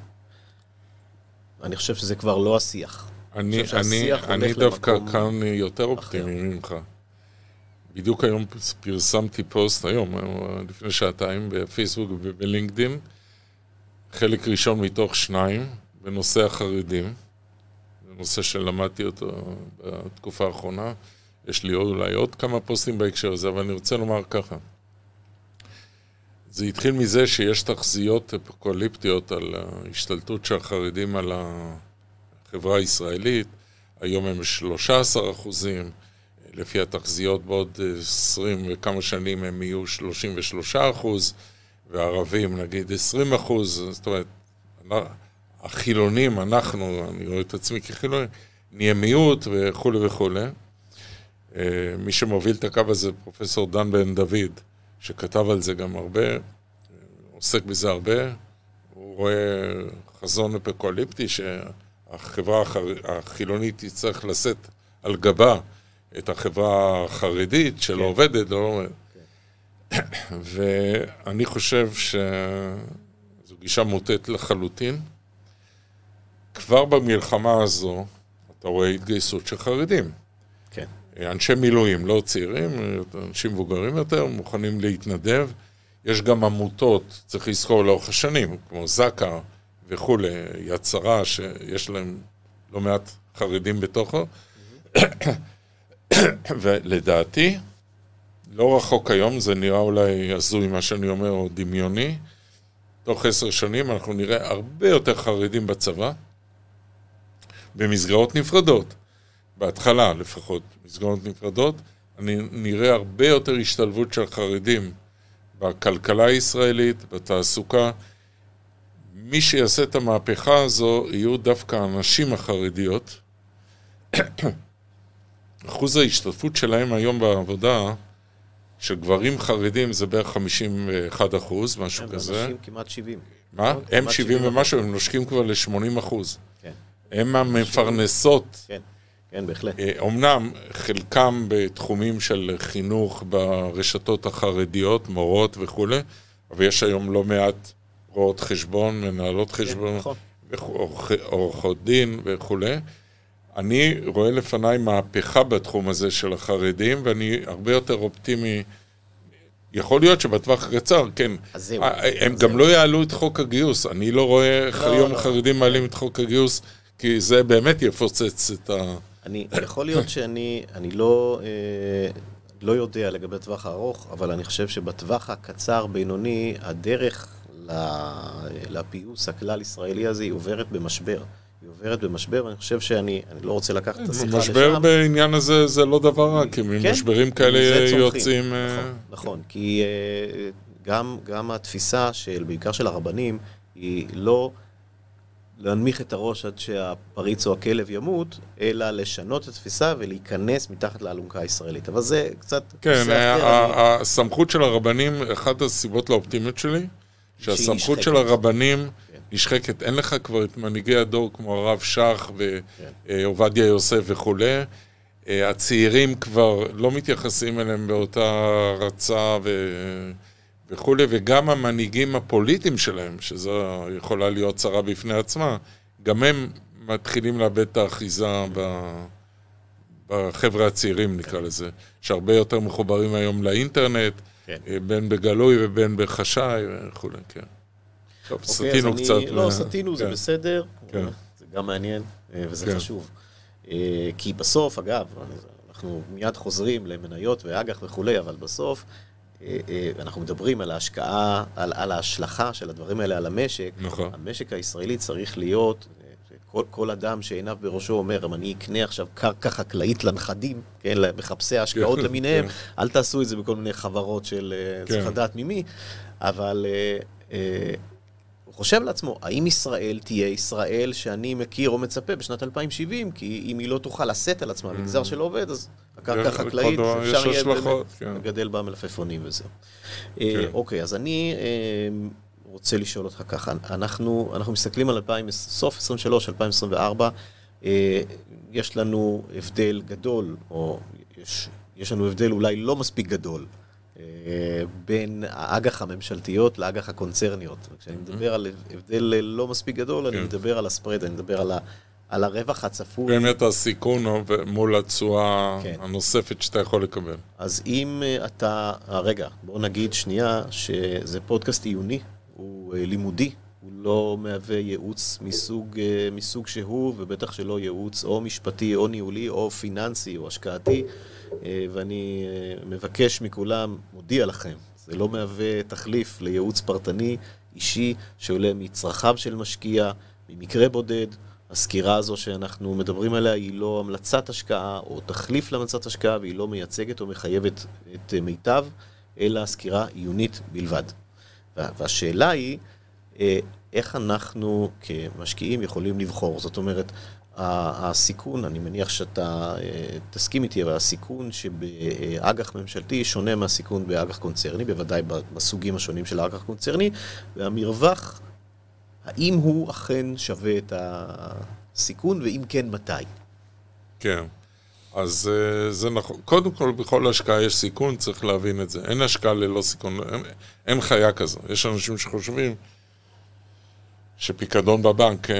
אני חושב שזה כבר לא השיח.
אני, אני, אני דווקא כאן יותר אופטימי ממך. בדיוק היום פרסמתי פוסט, היום, אה, לפני שעתיים, בפייסבוק ובלינקדין, חלק ראשון מתוך שניים, בנושא החרדים. נושא שלמדתי אותו בתקופה האחרונה. יש לי אולי עוד כמה פוסטים בהקשר הזה, אבל אני רוצה לומר ככה. זה התחיל מזה שיש תחזיות אפוקליפטיות על ההשתלטות של החרדים על החברה הישראלית. היום הם 13 אחוזים, לפי התחזיות בעוד 20 וכמה שנים הם יהיו 33 אחוז, וערבים נגיד 20 אחוז, זאת אומרת, החילונים, אנחנו, אני רואה את עצמי כחילוני, נהיה מיעוט וכולי וכולי. אה, מי שמוביל את הקו הזה, פרופסור דן בן דוד, שכתב על זה גם הרבה, עוסק בזה הרבה. הוא רואה חזון אפוקליפטי שהחברה החילונית תצטרך לשאת על גבה את החברה החרדית שלא כן. עובדת, לא עובדת. ואני חושב ש... זו גישה מוטעת לחלוטין. כבר במלחמה הזו, אתה רואה התגייסות של חרדים.
כן.
אנשי מילואים, לא צעירים, אנשים מבוגרים יותר, מוכנים להתנדב. יש גם עמותות, צריך לזכור לאורך השנים, כמו זק"א וכולי, יד שרה, שיש להם לא מעט חרדים בתוכו. [coughs] ולדעתי, לא רחוק היום, זה נראה אולי הזוי מה שאני אומר, או דמיוני. תוך עשר שנים אנחנו נראה הרבה יותר חרדים בצבא, במסגרות נפרדות. בהתחלה לפחות, מסגרות נפרדות. אני נראה הרבה יותר השתלבות של חרדים בכלכלה הישראלית, בתעסוקה. מי שיעשה את המהפכה הזו יהיו דווקא הנשים החרדיות. [coughs] אחוז ההשתתפות שלהם היום בעבודה של גברים חרדים זה בערך 51 אחוז, משהו
הם
כזה.
אנשים כמעט 70.
מה?
כמעט
הם 70
70
ומשהו, הם נושקים כבר ל-80 אחוז.
כן,
הם המפרנסות
כן, כן, בהחלט.
אומנם חלקם בתחומים של חינוך ברשתות החרדיות, מורות וכולי, אבל יש היום לא מעט רואות חשבון, מנהלות חשבון,
נכון.
וכו- עורכות דין וכולי. אני רואה לפניי מהפכה בתחום הזה של החרדים, ואני הרבה יותר אופטימי. יכול להיות שבטווח הקצר, כן.
אז זהו.
הם
אז
גם
זהו.
לא יעלו את חוק הגיוס. אני לא רואה איך
לא,
היום
לא.
חרדים מעלים את חוק הגיוס, כי זה באמת יפוצץ את ה...
אני, יכול להיות שאני אני לא, אה, לא יודע לגבי הטווח הארוך, אבל אני חושב שבטווח הקצר-בינוני, הדרך ל- לפיוס הכלל-ישראלי הזה היא עוברת במשבר. היא עוברת במשבר, ואני חושב שאני, אני לא רוצה לקחת את השיחה לשם.
משבר בעניין הזה זה לא דבר רע, כי
כן,
ממשברים כאלה
מזה צומחים.
יוצאים... אה,
נכון, נכון, כי אה, גם, התפיסה של, בעיקר של הרבנים, היא לא להנמיך את הראש עד שהפריץ או הכלב ימות, אלא לשנות את התפיסה ולהיכנס מתחת לאלונקה הישראלית. אבל זה קצת...
כן,
נושא
ה-
אחר,
ה-
אני-
הסמכות של הרבנים, אחת הסיבות לאופטימיות שלי, שהסמכות. של הרבנים
כן.
נשחקת. אין לך כבר את מנהיגי הדור כמו הרב שך
כן.
ועובדיה יוסף וכולי. אה, הצעירים כבר לא מתייחסים אליהם באותה הערצה ו- וכולי, וגם המנהיגים הפוליטיים שלהם, שזו יכולה להיות צרה בפני עצמה, גם הם מתחילים לאבד את האחיזה ב... בחבר'ה הצעירים נקרא לזה, שהרבה יותר מחוברים היום לאינטרנט,
כן.
אה, בין בגלוי ובין בחשאי וכולי, כן. טוב,
אוקיי,
סטינו קצת.
לא, סטינו, זה
כן.
בסדר.
כן.
זה גם מעניין, אה, וזה
כן.
חשוב. אה, כי בסוף, אגב, אנחנו מיד חוזרים למניות ואג"ח וכולי, אבל בסוף אה, אנחנו מדברים על ההשקעה, על, על ההשלכה של הדברים האלה על המשק.
נכון.
המשק הישראלי צריך להיות, כל, כל אדם שעיניו בראשו אומר, אם אני אקנה עכשיו קרקע חקלאית לנכדים, כן, למחפשי ההשקעות
כן,
למיניהם,
כן.
אל תעשו את זה בכל מיני חברות של,
כן.
צריך לדעת ממי, אבל הוא חושב לעצמו, האם ישראל תהיה ישראל שאני מכיר או מצפה בשנת 2070? כי אם היא לא תוכל לשאת על עצמה מגזר שלא עובד, אז הקרקע
כן,
החקלאית, אפשר יהיה
כן.
לגדל בה מלפפונים וזהו. אה,
כן.
אוקיי, אז אני אה, רוצה לשאול אותך ככה, אנחנו, מסתכלים על 2000, סוף 23, 2024, אה, יש לנו הבדל גדול, או יש, יש לנו הבדל אולי לא מספיק גדול, בין האג"ח הממשלתיות לאג"ח הקונצרניות. כשאני מדבר על הבדל לא מספיק גדול, אני
כן.
מדבר על הספרד, אני מדבר על, ה, על הרווח הצפוי.
באמת הסיכון הוא מול התשואה
כן.
הנוספת שאתה יכול לקבל.
אז אם אה, אתה, אה, רגע, בוא נגיד שנייה שזה פודקאסט עיוני, הוא אה, לימודי, הוא לא מהווה ייעוץ מסוג, אה, מסוג שהוא, ובטח שלא ייעוץ או משפטי או ניהולי או פיננסי או השקעתי, אה, ואני אה, מבקש מכולם, מודיע לכם, זה לא מהווה תחליף לייעוץ פרטני, אישי, שעולה מצרכיו של משקיע, ממקרה בודד. הסקירה הזו שאנחנו מדברים עליה היא לא המלצת השקעה או תחליף להמלצת השקעה והיא לא מייצגת או מחייבת את אה, מיטב, אלא סקירה עיונית בלבד. וה- והשאלה היא, אה, איך אנחנו כמשקיעים יכולים לבחור? זאת אומרת, הסיכון, אני מניח שאתה אה, תסכים איתי, אבל הסיכון שבאג"ח ממשלתי שונה מהסיכון באג"ח קונצרני, בוודאי בסוגים השונים של האג"ח קונצרני, והמרווח, האם הוא אכן שווה את הסיכון, ואם כן, מתי?
כן. אז אה, זה נכון. קודם כל, בכל השקעה יש סיכון, צריך להבין את זה. אין השקעה ללא סיכון, אין, אין חיה כזו. יש אנשים שחושבים שפיקדון בבנק אה,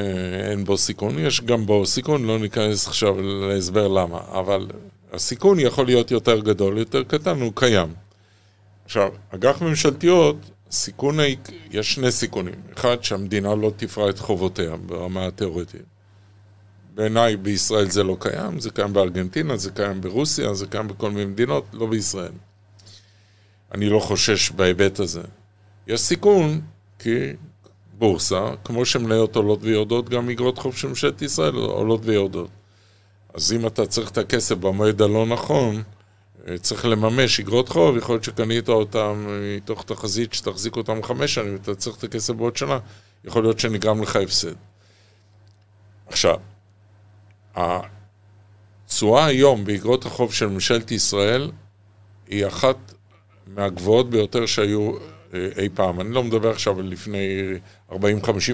אין בו סיכון, יש גם בו סיכון, לא ניכנס עכשיו להסבר למה, אבל הסיכון יכול להיות יותר גדול, יותר קטן, הוא קיים. עכשיו, אג"ח ממשלתיות, סיכון, יש שני סיכונים. אחד, שהמדינה לא תפרע את חובותיה ברמה התיאורטית. בעיניי בישראל זה לא קיים, זה קיים בארגנטינה, זה קיים ברוסיה, זה קיים בכל מיני מדינות, לא בישראל. אני לא חושש בהיבט הזה. יש סיכון, כי בורסה, כמו שמניות עולות ויורדות, גם אגרות חוב של ממשלת ישראל עולות ויורדות. אז אם אתה צריך את הכסף במועד הלא נכון, אה, צריך לממש אגרות חוב, יכול להיות שקנית אותם מתוך תחזית שתחזיק אותם חמש שנים, ואתה צריך את הכסף בעוד שנה, יכול להיות שנגרם לך הפסד. עכשיו, התשואה היום באגרות החוב של ממשלת ישראל היא אחת מהגבוהות ביותר שהיו אה, אי פעם. אני לא מדבר עכשיו על לפני 40-50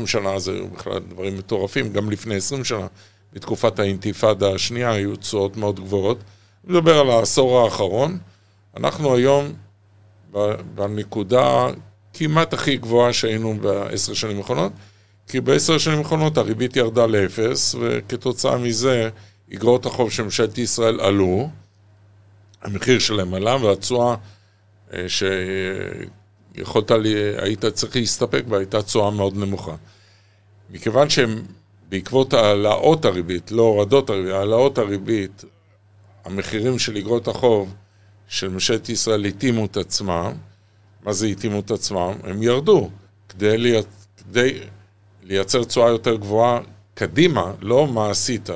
שנה, זה בכלל דברים מטורפים, גם לפני 20 שנה, בתקופת האינתיפאדה השנייה היו תשואות מאוד גבוהות. אני מדבר על העשור האחרון. אנחנו היום בנקודה כמעט הכי גבוהה שהיינו בעשר שנים האחרונות, כי בעשר שנים האחרונות הריבית ירדה לאפס, וכתוצאה מזה אגרות החוב של ממשלת ישראל עלו, המחיר שלהם עלה, והתשואה אה, שיכולת, לי, היית צריך להסתפק בה, הייתה תשואה מאוד נמוכה. מכיוון שהם, בעקבות העלאות הריבית, לא הורדות הריבית, העלאות הריבית, המחירים של אגרות החוב של ממשלת ישראל התאימו את עצמם, מה זה התאימו את עצמם? הם ירדו כדי, לי, כדי לייצר תשואה יותר גבוהה קדימה, לא מה עשית.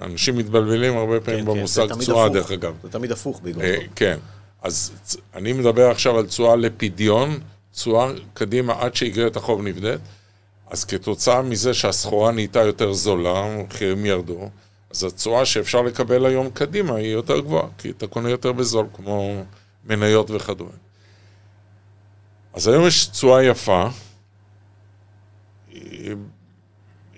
אנשים מתבלבלים הרבה פעמים כן, במושג כן, תשואה, דרך אגב.
זה תמיד הפוך באגרות חוב.
כן. אז אני מדבר עכשיו על תשואה לפדיון, תשואה קדימה עד שאיגרת החוב נבדית. אז כתוצאה מזה שהסחורה נהייתה יותר זולה, המחירים ירדו, אז התשואה שאפשר לקבל היום קדימה היא יותר גבוהה, כי אתה קונה יותר בזול, כמו מניות וכדומה. אז היום יש תשואה יפה.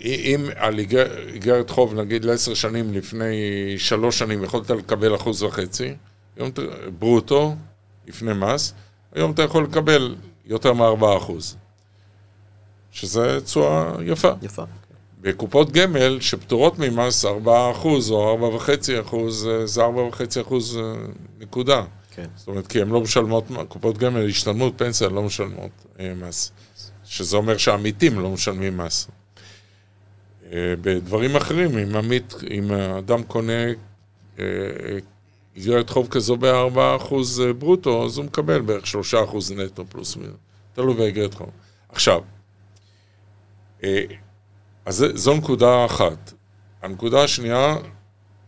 אם על איגרת חוב, נגיד לעשר שנים לפני שלוש שנים, יכולת לקבל אחוז וחצי, היום ברוטו, לפני מס, היום אתה יכול לקבל יותר מארבעה אחוז, שזה תשואה יפה.
יפה.
בקופות גמל שפטורות ממס 4% או 4.5% זה 4.5% אה, נקודה.
כן.
זאת אומרת, כי הן לא משלמות, קופות גמל, השתלמות, פנסיה, לא משלמות אה, מס. שזה אומר שהעמיתים לא משלמים מס. אה, בדברים אחרים, אם עמית, אם האדם קונה איגרת חוב כזו ב-4% ברוטו, אז הוא מקבל בערך 3% נטו פלוס מינוס. תלוי באיגרת חוב. עכשיו, אז זו נקודה אחת. הנקודה השנייה,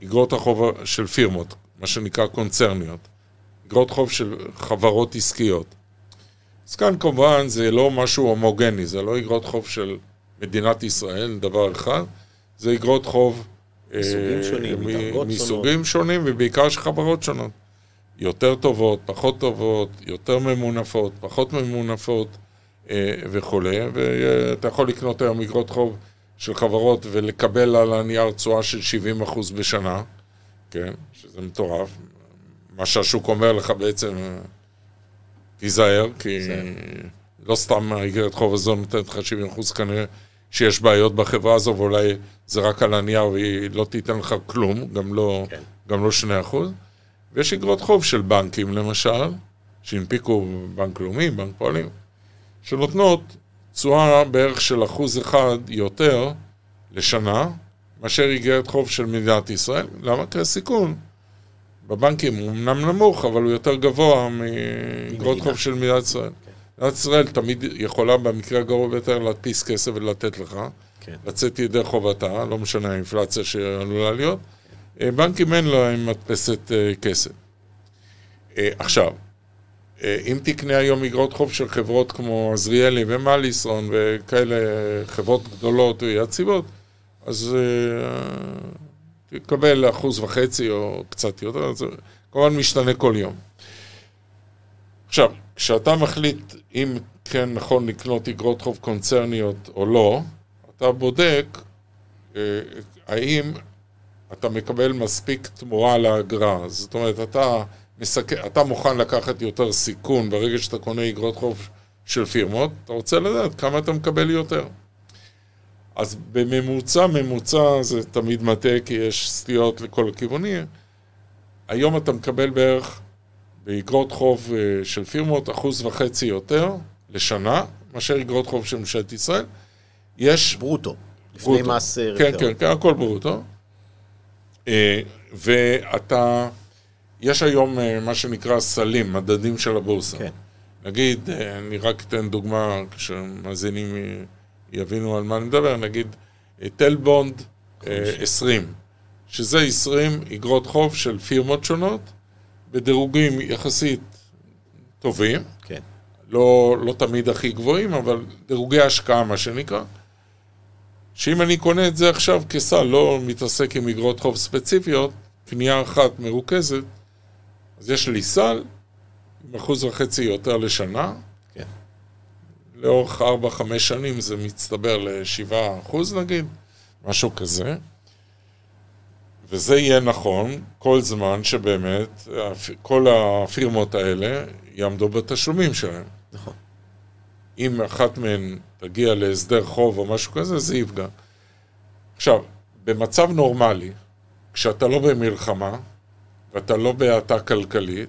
אגרות החוב של פירמות, מה שנקרא קונצרניות. אגרות חוב של חברות עסקיות. אז כאן כמובן זה לא משהו הומוגני, זה לא אגרות חוב של מדינת ישראל, דבר אחד, זה אגרות חוב
מסוגים אה, שונים, מדרגות
מסוגים שונות. שונים ובעיקר של חברות שונות. יותר טובות, פחות טובות, יותר ממונפות, פחות ממונפות אה, וכולי, ואתה יכול לקנות היום אגרות חוב של חברות ולקבל על הנייר תשואה של 70% בשנה, כן, שזה מטורף. מה שהשוק אומר לך בעצם, תיזהר, כי זה... לא סתם האיגרת חוב הזו נותנת לך 70% כנראה שיש בעיות בחברה הזו, ואולי זה רק על הנייר והיא לא תיתן לך כלום, גם לא, כן. גם לא 2%. ויש איגרות חוב של בנקים למשל, שהנפיקו בנק לאומי, בנק פועלים, שנותנות תשואה בערך של אחוז אחד יותר לשנה מאשר איגרת חוב של מדינת ישראל. למה? כי הסיכון בבנקים הוא אמנם נמוך, אבל הוא יותר גבוה מאיגרות חוב של מדינת ישראל. מדינת ישראל תמיד יכולה במקרה הגרוע ביותר להדפיס כסף ולתת לך, כן. לצאת ידי חובתה, לא משנה האינפלציה שעלולה להיות. כן. בנקים אין להם מדפסת אה, כסף. אה, עכשיו, אה, אם תקנה היום אגרות חוב של חברות כמו עזריאלי ומליסון וכאלה חברות גדולות ויציבות, אז תקבל אחוז וחצי או קצת יותר, זה כמובן משתנה כל יום. עכשיו, כשאתה מחליט אם כן נכון לקנות אגרות חוב קונצרניות או לא, אתה בודק uh, האם אתה מקבל מספיק תמורה לאגרה. זאת אומרת, אתה... מסק... אתה מוכן לקחת יותר סיכון ברגע שאתה קונה אגרות חוב של פירמות, אתה רוצה לדעת כמה אתה מקבל יותר. אז בממוצע, ממוצע זה תמיד מטעה, כי יש סטיות לכל הכיוונים. היום אתה מקבל בערך באגרות חוב אה, של פירמות אחוז וחצי יותר לשנה, מאשר אגרות חוב של ממשלת ישראל. יש...
ברוטו. לפני
ברוטו.
מס אה,
כן, כן, כן, הכל ברוטו. אה, ואתה, יש היום מה שנקרא סלים, מדדים של הבורסה.
כן.
נגיד, אני רק אתן דוגמה, כשמאזינים יבינו על מה אני מדבר, נגיד, תל בונד אה, 20, שזה 20 אגרות חוב של פירמות שונות, בדירוגים יחסית טובים,
כן.
לא, לא תמיד הכי גבוהים, אבל דירוגי השקעה, מה שנקרא. שאם אני קונה את זה עכשיו כסל, לא מתעסק עם אגרות חוב ספציפיות, קנייה אחת מרוכזת, אז יש לי סל עם אחוז וחצי יותר לשנה.
כן.
לאורך 4-5 שנים זה מצטבר ל-7 אחוז נגיד, משהו כזה. וזה יהיה נכון כל זמן שבאמת כל הפירמות האלה יעמדו בתשלומים שלהם.
נכון.
אם אחת מהן תגיע להסדר חוב או משהו כזה, זה יפגע. עכשיו, במצב נורמלי, כשאתה לא במלחמה ואתה לא בהאטה כלכלית,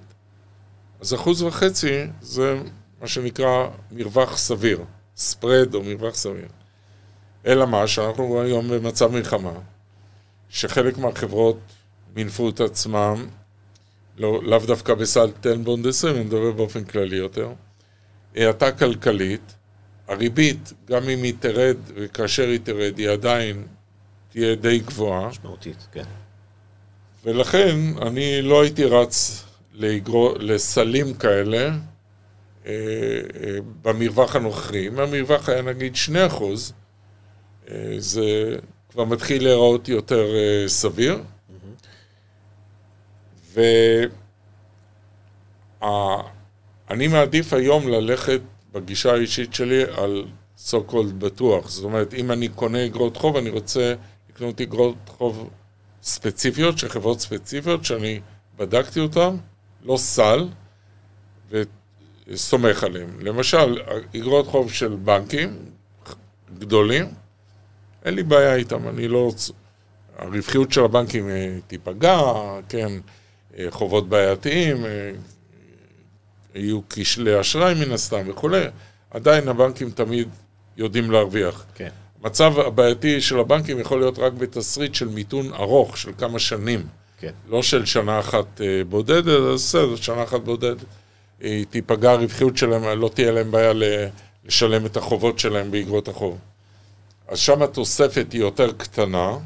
אז אחוז וחצי זה מה שנקרא מרווח סביר, ספרד או מרווח סביר. אלא מה, שאנחנו היום במצב מלחמה, שחלק מהחברות מינפו את עצמם, לא, לאו דווקא בסל טנבונד 20, אני מדבר באופן כללי יותר, האטה כלכלית, הריבית, גם אם היא תרד, וכאשר היא תרד, היא עדיין תהיה די גבוהה,
משמעותית, כן.
ולכן אני לא הייתי רץ לאגרו, לסלים כאלה אה, אה, במרווח הנוכחי. אם המרווח היה נגיד 2%, אה, זה כבר מתחיל להיראות יותר אה, סביר. ואני מעדיף היום ללכת בגישה האישית שלי על so called בטוח. זאת אומרת, אם אני קונה אגרות חוב, אני רוצה לקנות אגרות חוב ספציפיות, של חברות ספציפיות, שאני בדקתי אותן, לא סל, וסומך עליהן. למשל, אגרות חוב של בנקים גדולים, אין לי בעיה איתם, אני לא... הרווחיות של הבנקים אה, תיפגע, כן, אה, חובות בעייתיים, אה, יהיו כשלי אשראי מן הסתם וכולי, עדיין הבנקים תמיד יודעים להרוויח.
כן.
המצב הבעייתי של הבנקים יכול להיות רק בתסריט של מיתון ארוך, של כמה שנים.
כן.
לא של שנה אחת בודדת, אז בסדר, שנה אחת בודדת. תיפגע הרווחיות שלהם, לא תהיה להם בעיה לשלם את החובות שלהם באגרות החוב. אז שם התוספת היא יותר קטנה,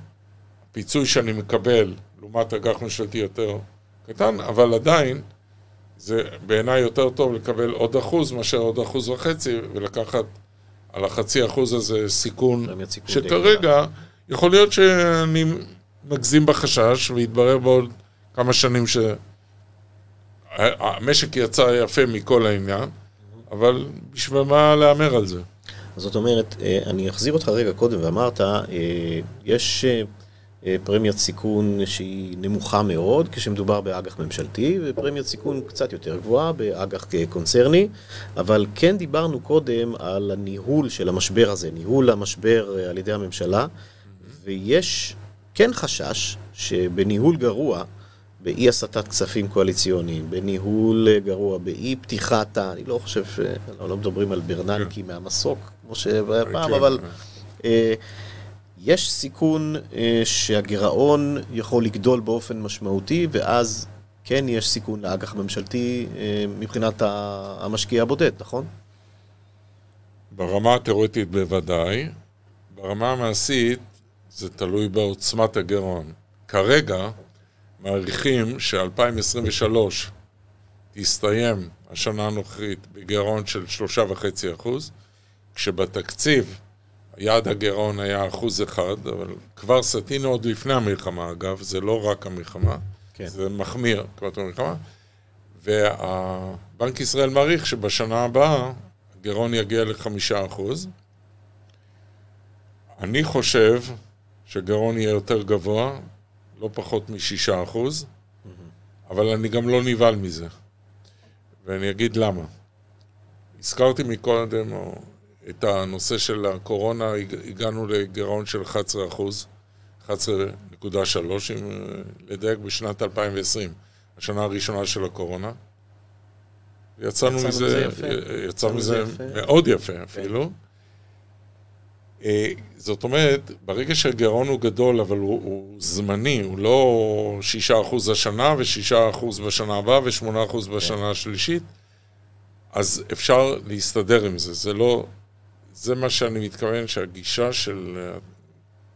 הפיצוי שאני מקבל לעומת אג"ח ממשלתי יותר קטן, אבל עדיין זה בעיניי יותר טוב לקבל עוד אחוז מאשר עוד אחוז וחצי, ולקחת על החצי אחוז הזה סיכון, שכרגע יכול להיות שאני מגזים בחשש, ויתברר בעוד כמה שנים שהמשק יצא יפה מכל העניין, אבל בשביל מה להמר על זה?
אז זאת אומרת, אה, אני אחזיר אותך רגע קודם, ואמרת, אה, יש אה, פרמיית סיכון שהיא נמוכה מאוד כשמדובר באג"ח ממשלתי, ופרמיית סיכון קצת יותר גבוהה באג"ח קונצרני, אבל כן דיברנו קודם על הניהול של המשבר הזה, ניהול המשבר על ידי הממשלה, ויש כן חשש שבניהול גרוע, באי הסטת כספים קואליציוניים, בניהול גרוע, באי פתיחת ה... אני לא חושב ש... לא מדברים על ברננקי מהמסוק, כמו שהיה פעם,
כן,
אבל. אה, יש סיכון אה, שהגירעון יכול לגדול באופן משמעותי, ואז כן יש סיכון לאג"ח ממשלתי אה, מבחינת המשקיע הבודד, נכון?
ברמה התיאורטית בוודאי, ברמה המעשית זה תלוי בעוצמת הגירעון. כרגע מעריכים ש-2023 תסתיים השנה הנוכחית בגירעון של 3.5%, כשבתקציב יעד הגירעון היה אחוז אחד, אבל כבר סטינו עוד לפני המלחמה, אגב, זה לא רק המלחמה,
כן.
זה מחמיר כבר המלחמה, ובנק ישראל מעריך שבשנה הבאה הגירעון יגיע לחמישה אחוז. אני חושב שגירעון יהיה יותר גבוה, לא פחות משישה אחוז, אבל אני גם לא נבהל מזה. ואני אגיד למה. הזכרתי מקודם, או את הנושא של הקורונה, הגענו לגירעון של 11 אחוז, 11.3, אם אה, לדייק, בשנת 2020, השנה הראשונה של הקורונה. יצאנו מזה, יצא מזה מאוד יפה כן. אפילו. אה, זאת אומרת, ברגע שהגירעון הוא גדול, אבל הוא, הוא זמני, הוא לא 6% השנה ו-6% בשנה הבאה ו-8% בשנה כן. השלישית, אז אפשר להסתדר עם זה. זה לא... זה מה שאני מתכוון, שהגישה של אה,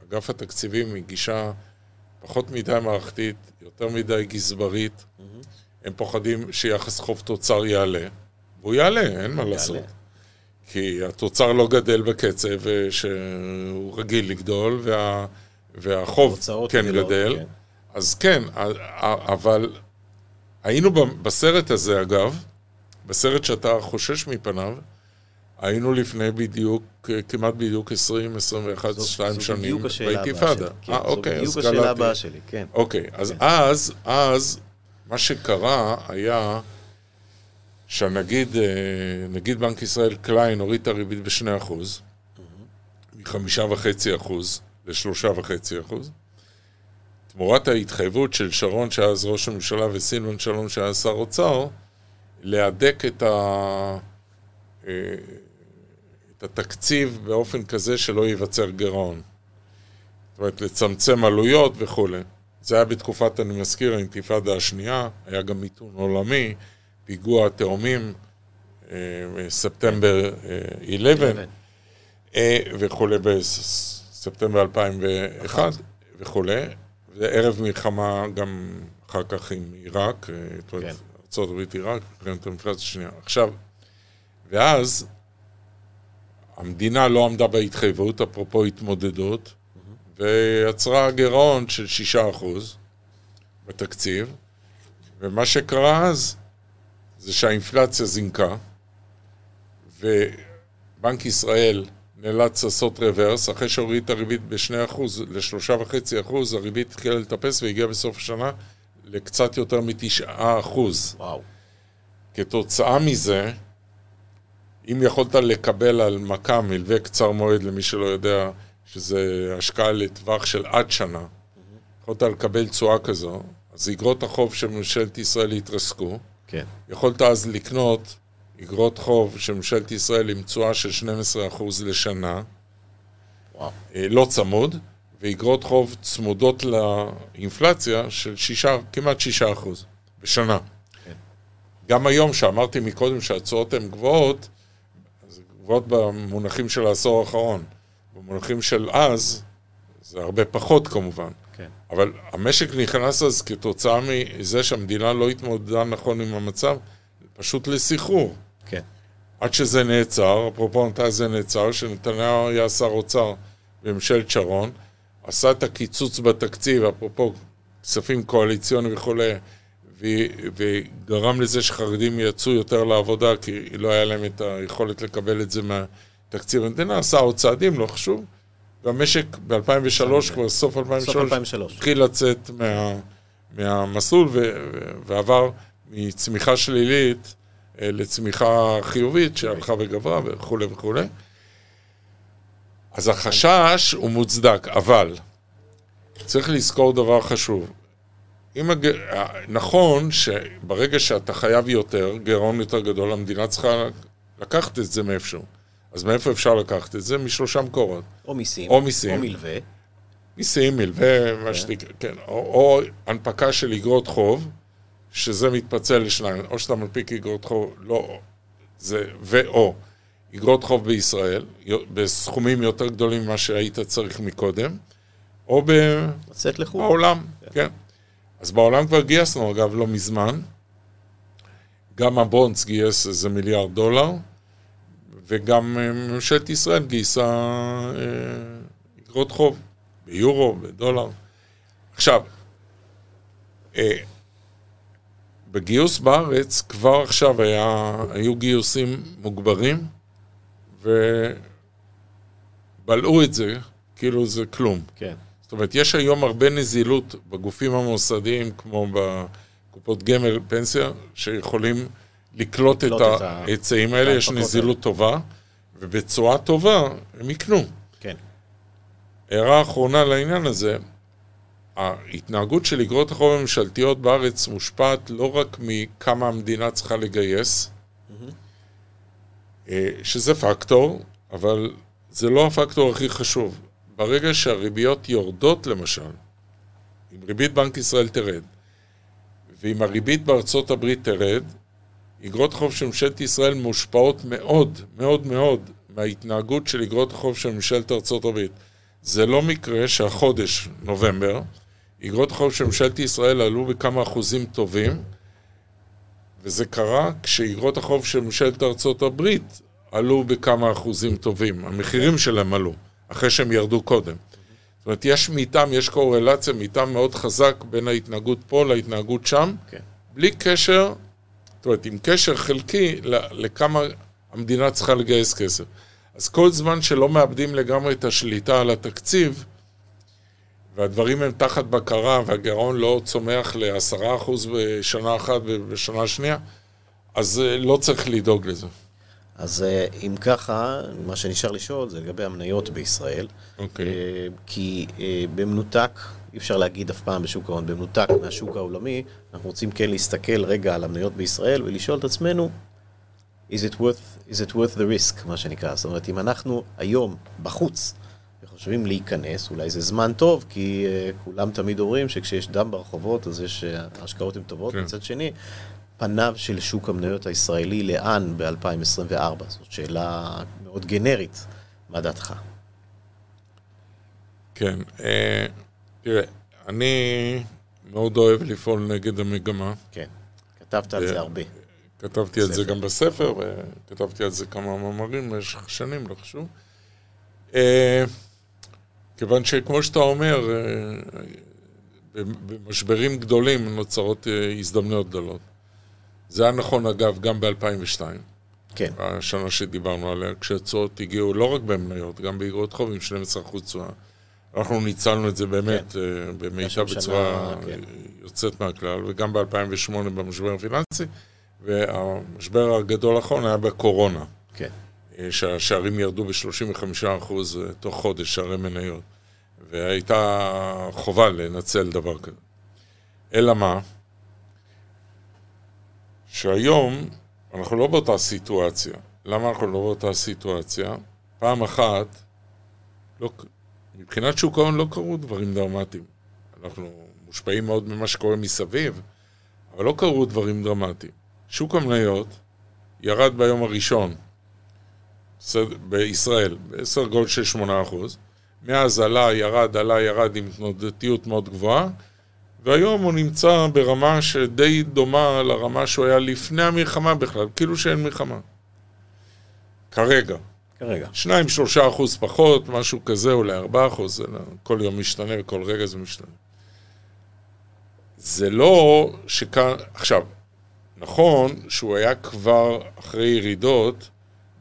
אגף התקציבים היא גישה פחות מדי מערכתית, יותר מדי גזברית. Mm-hmm. הם פוחדים שיחס חוב תוצר יעלה, והוא יעלה, אין מה לעשות. כי התוצר לא גדל בקצב אה, שהוא רגיל לגדול, וה, והחוב כן גדול, גדל. כן. אז כן, אבל היינו בסרט הזה, אגב, בסרט שאתה חושש מפניו, היינו לפני בדיוק, כמעט בדיוק 20, 21, 2 שנים באינתיפאדה.
כן, אה, אוקיי. זו בדיוק השאלה הבאה שלי, כן.
אוקיי, אז כן. אז, אז, מה שקרה היה שהנגיד, אה, נגיד בנק ישראל קליין הוריד את הריבית ב-2%, מ-5.5% ל-3.5%. תמורת ההתחייבות של שרון, שהיה אז ראש הממשלה, וסילבן שלום, שהיה שר אוצר, להדק את, ה... אה, את התקציב באופן כזה שלא ייווצר גירעון. זאת אומרת, לצמצם עלויות וכולי. זה היה בתקופת, אני מזכיר, האינתיפאדה השנייה, היה גם מיתון עולמי, פיגוע התאומים, אה, ספטמבר 11, אה, וכולי, בספטמבר 2001 וכולי, וערב מלחמה גם אחר כך עם עיראק, כן. ארה"ב עיראק, מלחמת המפלצת השנייה. עכשיו, ואז המדינה לא עמדה בהתחייבות, אפרופו התמודדות, ויצרה גירעון של 6% בתקציב, ומה שקרה אז זה שהאינפלציה זינקה, ובנק ישראל נאלץ לעשות רוורס, אחרי שהוריד את הריבית ב-2% ל-3.5%, הריבית התחילה לטפס והגיעה בסוף השנה לקצת יותר מ-9%.
וואו.
כתוצאה מזה, אם יכולת לקבל על מכה מלווה קצר מועד, למי שלא יודע, שזה השקעה לטווח של עד שנה, mm-hmm. יכולת לקבל תשואה כזו, אז אגרות החוב של ממשלת ישראל התרסקו.
כן.
יכולת אז לקנות אגרות חוב של ממשלת ישראל עם תשואה של 12% לשנה. וואו. אה, לא צמוד, ואגרות חוב צמודות לאינפלציה של שישה, כמעט 6% בשנה. כן. גם היום, שאמרתי מקודם שהתשואות הן גבוהות, גבוהות במונחים של העשור האחרון. במונחים של אז, זה הרבה פחות כמובן.
כן.
אבל המשק נכנס אז כתוצאה מזה שהמדינה לא התמודדה נכון עם המצב, פשוט לסחרור.
כן.
עד שזה נעצר, אפרופו מתי זה נעצר, שנתניהו היה שר אוצר בממשלת שרון, עשה את הקיצוץ בתקציב, אפרופו כספים קואליציוניים וכולי, וגרם לזה שחרדים יצאו יותר לעבודה, כי לא היה להם את היכולת לקבל את זה מתקציב המדינה, עשה עוד צעדים, לא חשוב. והמשק ב-2003, כבר סוף 2003, התחיל לצאת מה, מהמסלול ו, ועבר מצמיחה שלילית אה, לצמיחה חיובית שהלכה וגברה וכולי וכולי. אז החשש הוא מוצדק, אבל צריך לזכור דבר חשוב. אם הג... נכון שברגע שאתה חייב יותר, גירעון יותר גדול, המדינה צריכה לקחת את זה מאיפשהו. אז מאיפה אפשר לקחת את זה? משלושה מקורות.
או מיסים.
או מיסים.
או מלווה.
מיסים, מלווה, מה כן. שתקרא, כן. או, או הנפקה של אגרות חוב, שזה מתפצל לשניים. או שאתה מנפיק אגרות חוב, לא, זה ו/או. אגרות חוב בישראל, בסכומים יותר גדולים ממה שהיית צריך מקודם, או ב...
לצאת לחו"ל.
בעולם, כן. אז בעולם כבר גייסנו, אגב, לא מזמן. גם הבונדס גייס איזה מיליארד דולר, וגם אה, ממשלת ישראל גייסה אה, אגרות חוב, ביורו, בדולר. עכשיו, אה, בגיוס בארץ כבר עכשיו היה, היו גיוסים מוגברים, ובלעו את זה כאילו זה כלום.
כן.
זאת אומרת, יש היום הרבה נזילות בגופים המוסדיים, כמו בקופות גמל, פנסיה, שיכולים לקלוט את ההיצעים האלה, יש נזילות טובה, ובצורה טובה, הם יקנו.
כן.
הערה אחרונה לעניין הזה, ההתנהגות של אגרות החוב הממשלתיות בארץ מושפעת לא רק מכמה המדינה צריכה לגייס, אה, שזה פקטור, אבל זה לא הפקטור הכי חשוב. ברגע שהריביות יורדות, למשל, אם ריבית בנק ישראל תרד, ואם הריבית בארצות הברית תרד, אגרות החוב של ממשלת ישראל מושפעות מאוד, מאוד מאוד מההתנהגות של אגרות החוב של ממשלת ארצות הברית. זה לא מקרה שהחודש, נובמבר, אגרות החוב של ממשלת ישראל עלו בכמה אחוזים טובים, וזה קרה כשאגרות החוב של ממשלת ארצות הברית עלו בכמה אחוזים טובים. המחירים שלהם עלו, אחרי שהם ירדו קודם. זאת אומרת, יש מיתם, יש קורלציה, מיתם מאוד חזק בין ההתנהגות פה להתנהגות שם,
כן.
בלי קשר, זאת אומרת, עם קשר חלקי לכמה המדינה צריכה לגייס כסף. אז כל זמן שלא מאבדים לגמרי את השליטה על התקציב, והדברים הם תחת בקרה, והגירעון לא צומח ל-10% בשנה אחת ובשנה שנייה, אז אה, לא צריך לדאוג לזה.
אז אה, אם ככה, מה שנשאר לשאול זה לגבי המניות בישראל.
אוקיי.
אה, כי במנותק, אי אפשר להגיד אף פעם בשוק ההון, במנותק מהשוק העולמי, אנחנו רוצים כן להסתכל רגע על המניות בישראל ולשאול את עצמנו, is it worth, is it worth the risk, מה שנקרא. זאת אומרת, אם אנחנו היום בחוץ וחושבים להיכנס, אולי זה זמן טוב, כי uh, כולם תמיד אומרים שכשיש דם ברחובות, אז יש, uh, ההשקעות הן טובות.
כן.
מצד שני, פניו של שוק המניות הישראלי לאן ב-2024? זאת שאלה מאוד גנרית. מה דעתך?
כן, אה, תראה, אני מאוד אוהב לפעול נגד המגמה.
כן, כתבת על
אה,
זה הרבה.
כתבתי על זה. גם בספר, וכתבתי על זה כמה מאמרים במשך שנים, לא חשוב. אה, כיוון שכמו שאתה אומר, אה, במשברים גדולים נוצרות אה, הזדמנויות גדולות. זה היה נכון, אגב, גם ב-2002,
כן,
השנה שדיברנו עליה, כשהתשואות הגיעו לא רק במניות, גם באגרות חוב עם 12% תשואה. אנחנו ניצלנו את זה באמת אה, במיטב
שם שנה,
בצורה
כן.
יוצאת מהכלל, וגם ב-2008 במשבר הפיננסי, והמשבר הגדול האחרון היה בקורונה.
כן.
אה, שהשערים ירדו ב-35% תוך חודש, שערי מניות. והייתה חובה לנצל דבר כזה. אלא מה? שהיום אנחנו לא באותה סיטואציה. למה אנחנו לא באותה סיטואציה? פעם אחת, לא, מבחינת שוק ההון לא קרו דברים דרמטיים. אנחנו מושפעים מאוד ממה שקורה מסביב, אבל לא קרו דברים דרמטיים. שוק המניות ירד ביום הראשון בישראל, בסדר גודל של 8%. מאז עלה, ירד, עלה, ירד עם תנודתיות מאוד גבוהה, והיום הוא נמצא ברמה שדי דומה לרמה שהוא היה לפני המלחמה בכלל, כאילו שאין מלחמה. כרגע.
כרגע.
2-3 אחוז פחות, משהו כזה, אולי 4 אחוז, לא- כל יום משתנה וכל רגע זה משתנה. זה לא שכאן, עכשיו, נכון שהוא היה כבר אחרי ירידות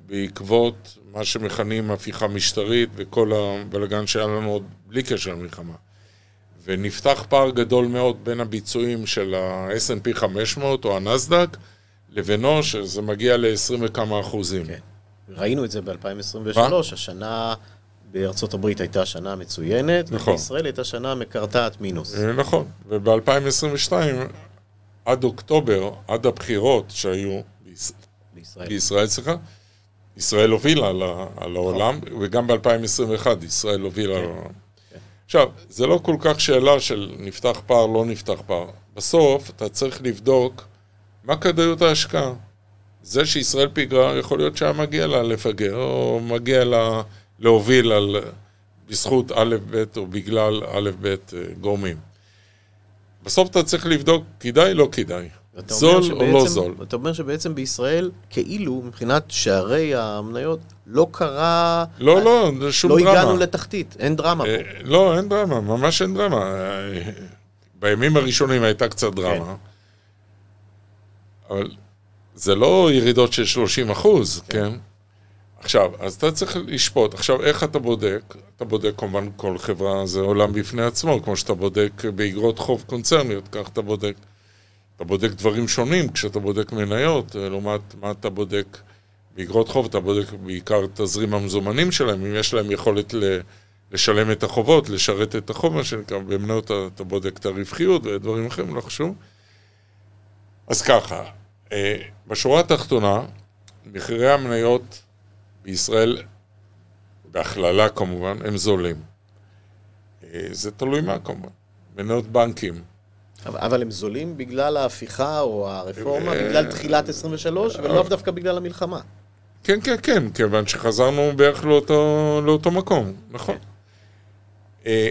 בעקבות מה שמכנים הפיכה משטרית וכל הבלגן שהיה לנו עוד בלי קשר למלחמה. ונפתח פער גדול מאוד בין הביצועים של ה-S&P 500 או הנסדק לבינו, שזה מגיע ל-20 וכמה אחוזים.
כן. ראינו את זה ב-2023, השנה בארצות הברית הייתה שנה מצוינת,
נכון.
ובישראל הייתה שנה מקרטעת מינוס.
אה, נכון, וב-2022, עד אוקטובר, עד הבחירות שהיו ביש...
בישראל.
בישראל, סליחה, ישראל הובילה על. על העולם, וגם ב-2021 ישראל הובילה על העולם. עכשיו, זה לא כל כך שאלה של נפתח פער, לא נפתח פער. בסוף אתה צריך לבדוק מה כדאיות ההשקעה. זה שישראל פיגרה, יכול להיות שהיה מגיע לה לפגר, או מגיע לה להוביל על, בזכות א', ב', או בגלל א', ב', אה, גורמים. בסוף אתה צריך לבדוק, כדאי, לא כדאי. זול או לא זול.
אתה אומר שבעצם בישראל, כאילו, מבחינת שערי המניות, לא קרה...
לא, לא, זה שום
לא
דרמה.
הגענו לתחתית, אין דרמה פה.
אה, לא, אין דרמה, ממש אין דרמה. אה, בימים הראשונים הייתה קצת דרמה, אבל זה לא ירידות של 30 אחוז, כן? עכשיו, אז אתה צריך לשפוט. עכשיו, איך אתה בודק? אתה בודק, כמובן, כל חברה זה עולם בפני עצמו, כמו שאתה בודק באגרות חוב קונצרניות, כך אתה בודק. אתה בודק דברים שונים כשאתה בודק מניות, אה, לעומת מה אתה בודק באגרות חוב אתה בודק בעיקר תזרים המזומנים שלהם, אם יש להם יכולת. לשלם את החובות, לשרת את החוב, מה שנקרא, במניות אתה בודק את הרווחיות ודברים אחרים, לא חשוב. אז ככה, אה, בשורה התחתונה, מחירי המניות בישראל, בהכללה כמובן, הם זולים. אה, זה תלוי מה כמובן. מניות בנקים.
אבל, הם זולים בגלל ההפיכה או הרפורמה, בגלל תחילת 23, ולאו דווקא בגלל המלחמה.
כן, כן, כן, כיוון שחזרנו בערך לאותו, לאותו מקום, נכון. כן. אה,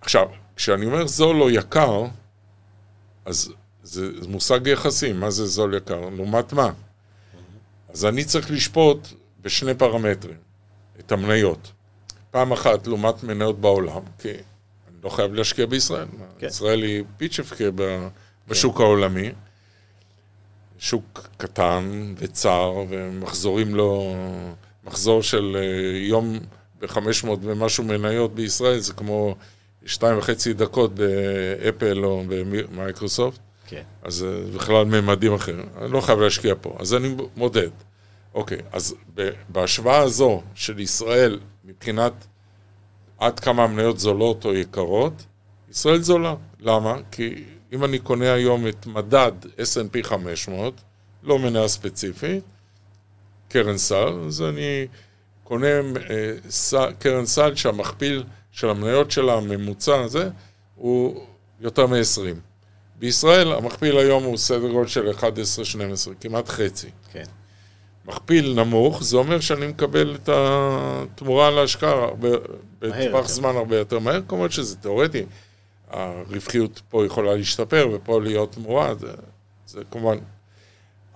עכשיו, כשאני אומר זול או יקר, אז זה, זה מושג יחסי, מה זה זול יקר? לעומת מה? אז אני צריך לשפוט בשני פרמטרים את המניות. פעם אחת לעומת מניות בעולם, כי לא חייב להשקיע בישראל. כן. ישראל היא פיצ'פקה בשוק כן. העולמי. שוק קטן וצר, ומחזורים לו, מחזור של אה, יום ב-500 ומשהו מניות בישראל, זה כמו שתיים וחצי דקות באפל או במייקרוסופט. כן. אז זה בכלל ממדים אחרים. אני לא חייב להשקיע פה, אז אני מודד. אוקיי, אז בהשוואה הזו של ישראל, מבחינת עד כמה המניות זולות או יקרות, ישראל זולה. למה? כי אם אני קונה היום את מדד S&P 500, לא מניה ספציפית, קרן סל, אז אני קונה אה, סל, קרן סל שהמכפיל של המניות שלה, הממוצע הזה, הוא יותר מ-20. בישראל המכפיל היום הוא סדר גודל של 11-12, כמעט חצי. כן. מכפיל נמוך, זה אומר שאני מקבל את התמורה להשקעה בטווח זמן הרבה יותר מהר, כמובן שזה תיאורטי. הרווחיות פה יכולה להשתפר ופה להיות תמורה, זה, זה כמובן...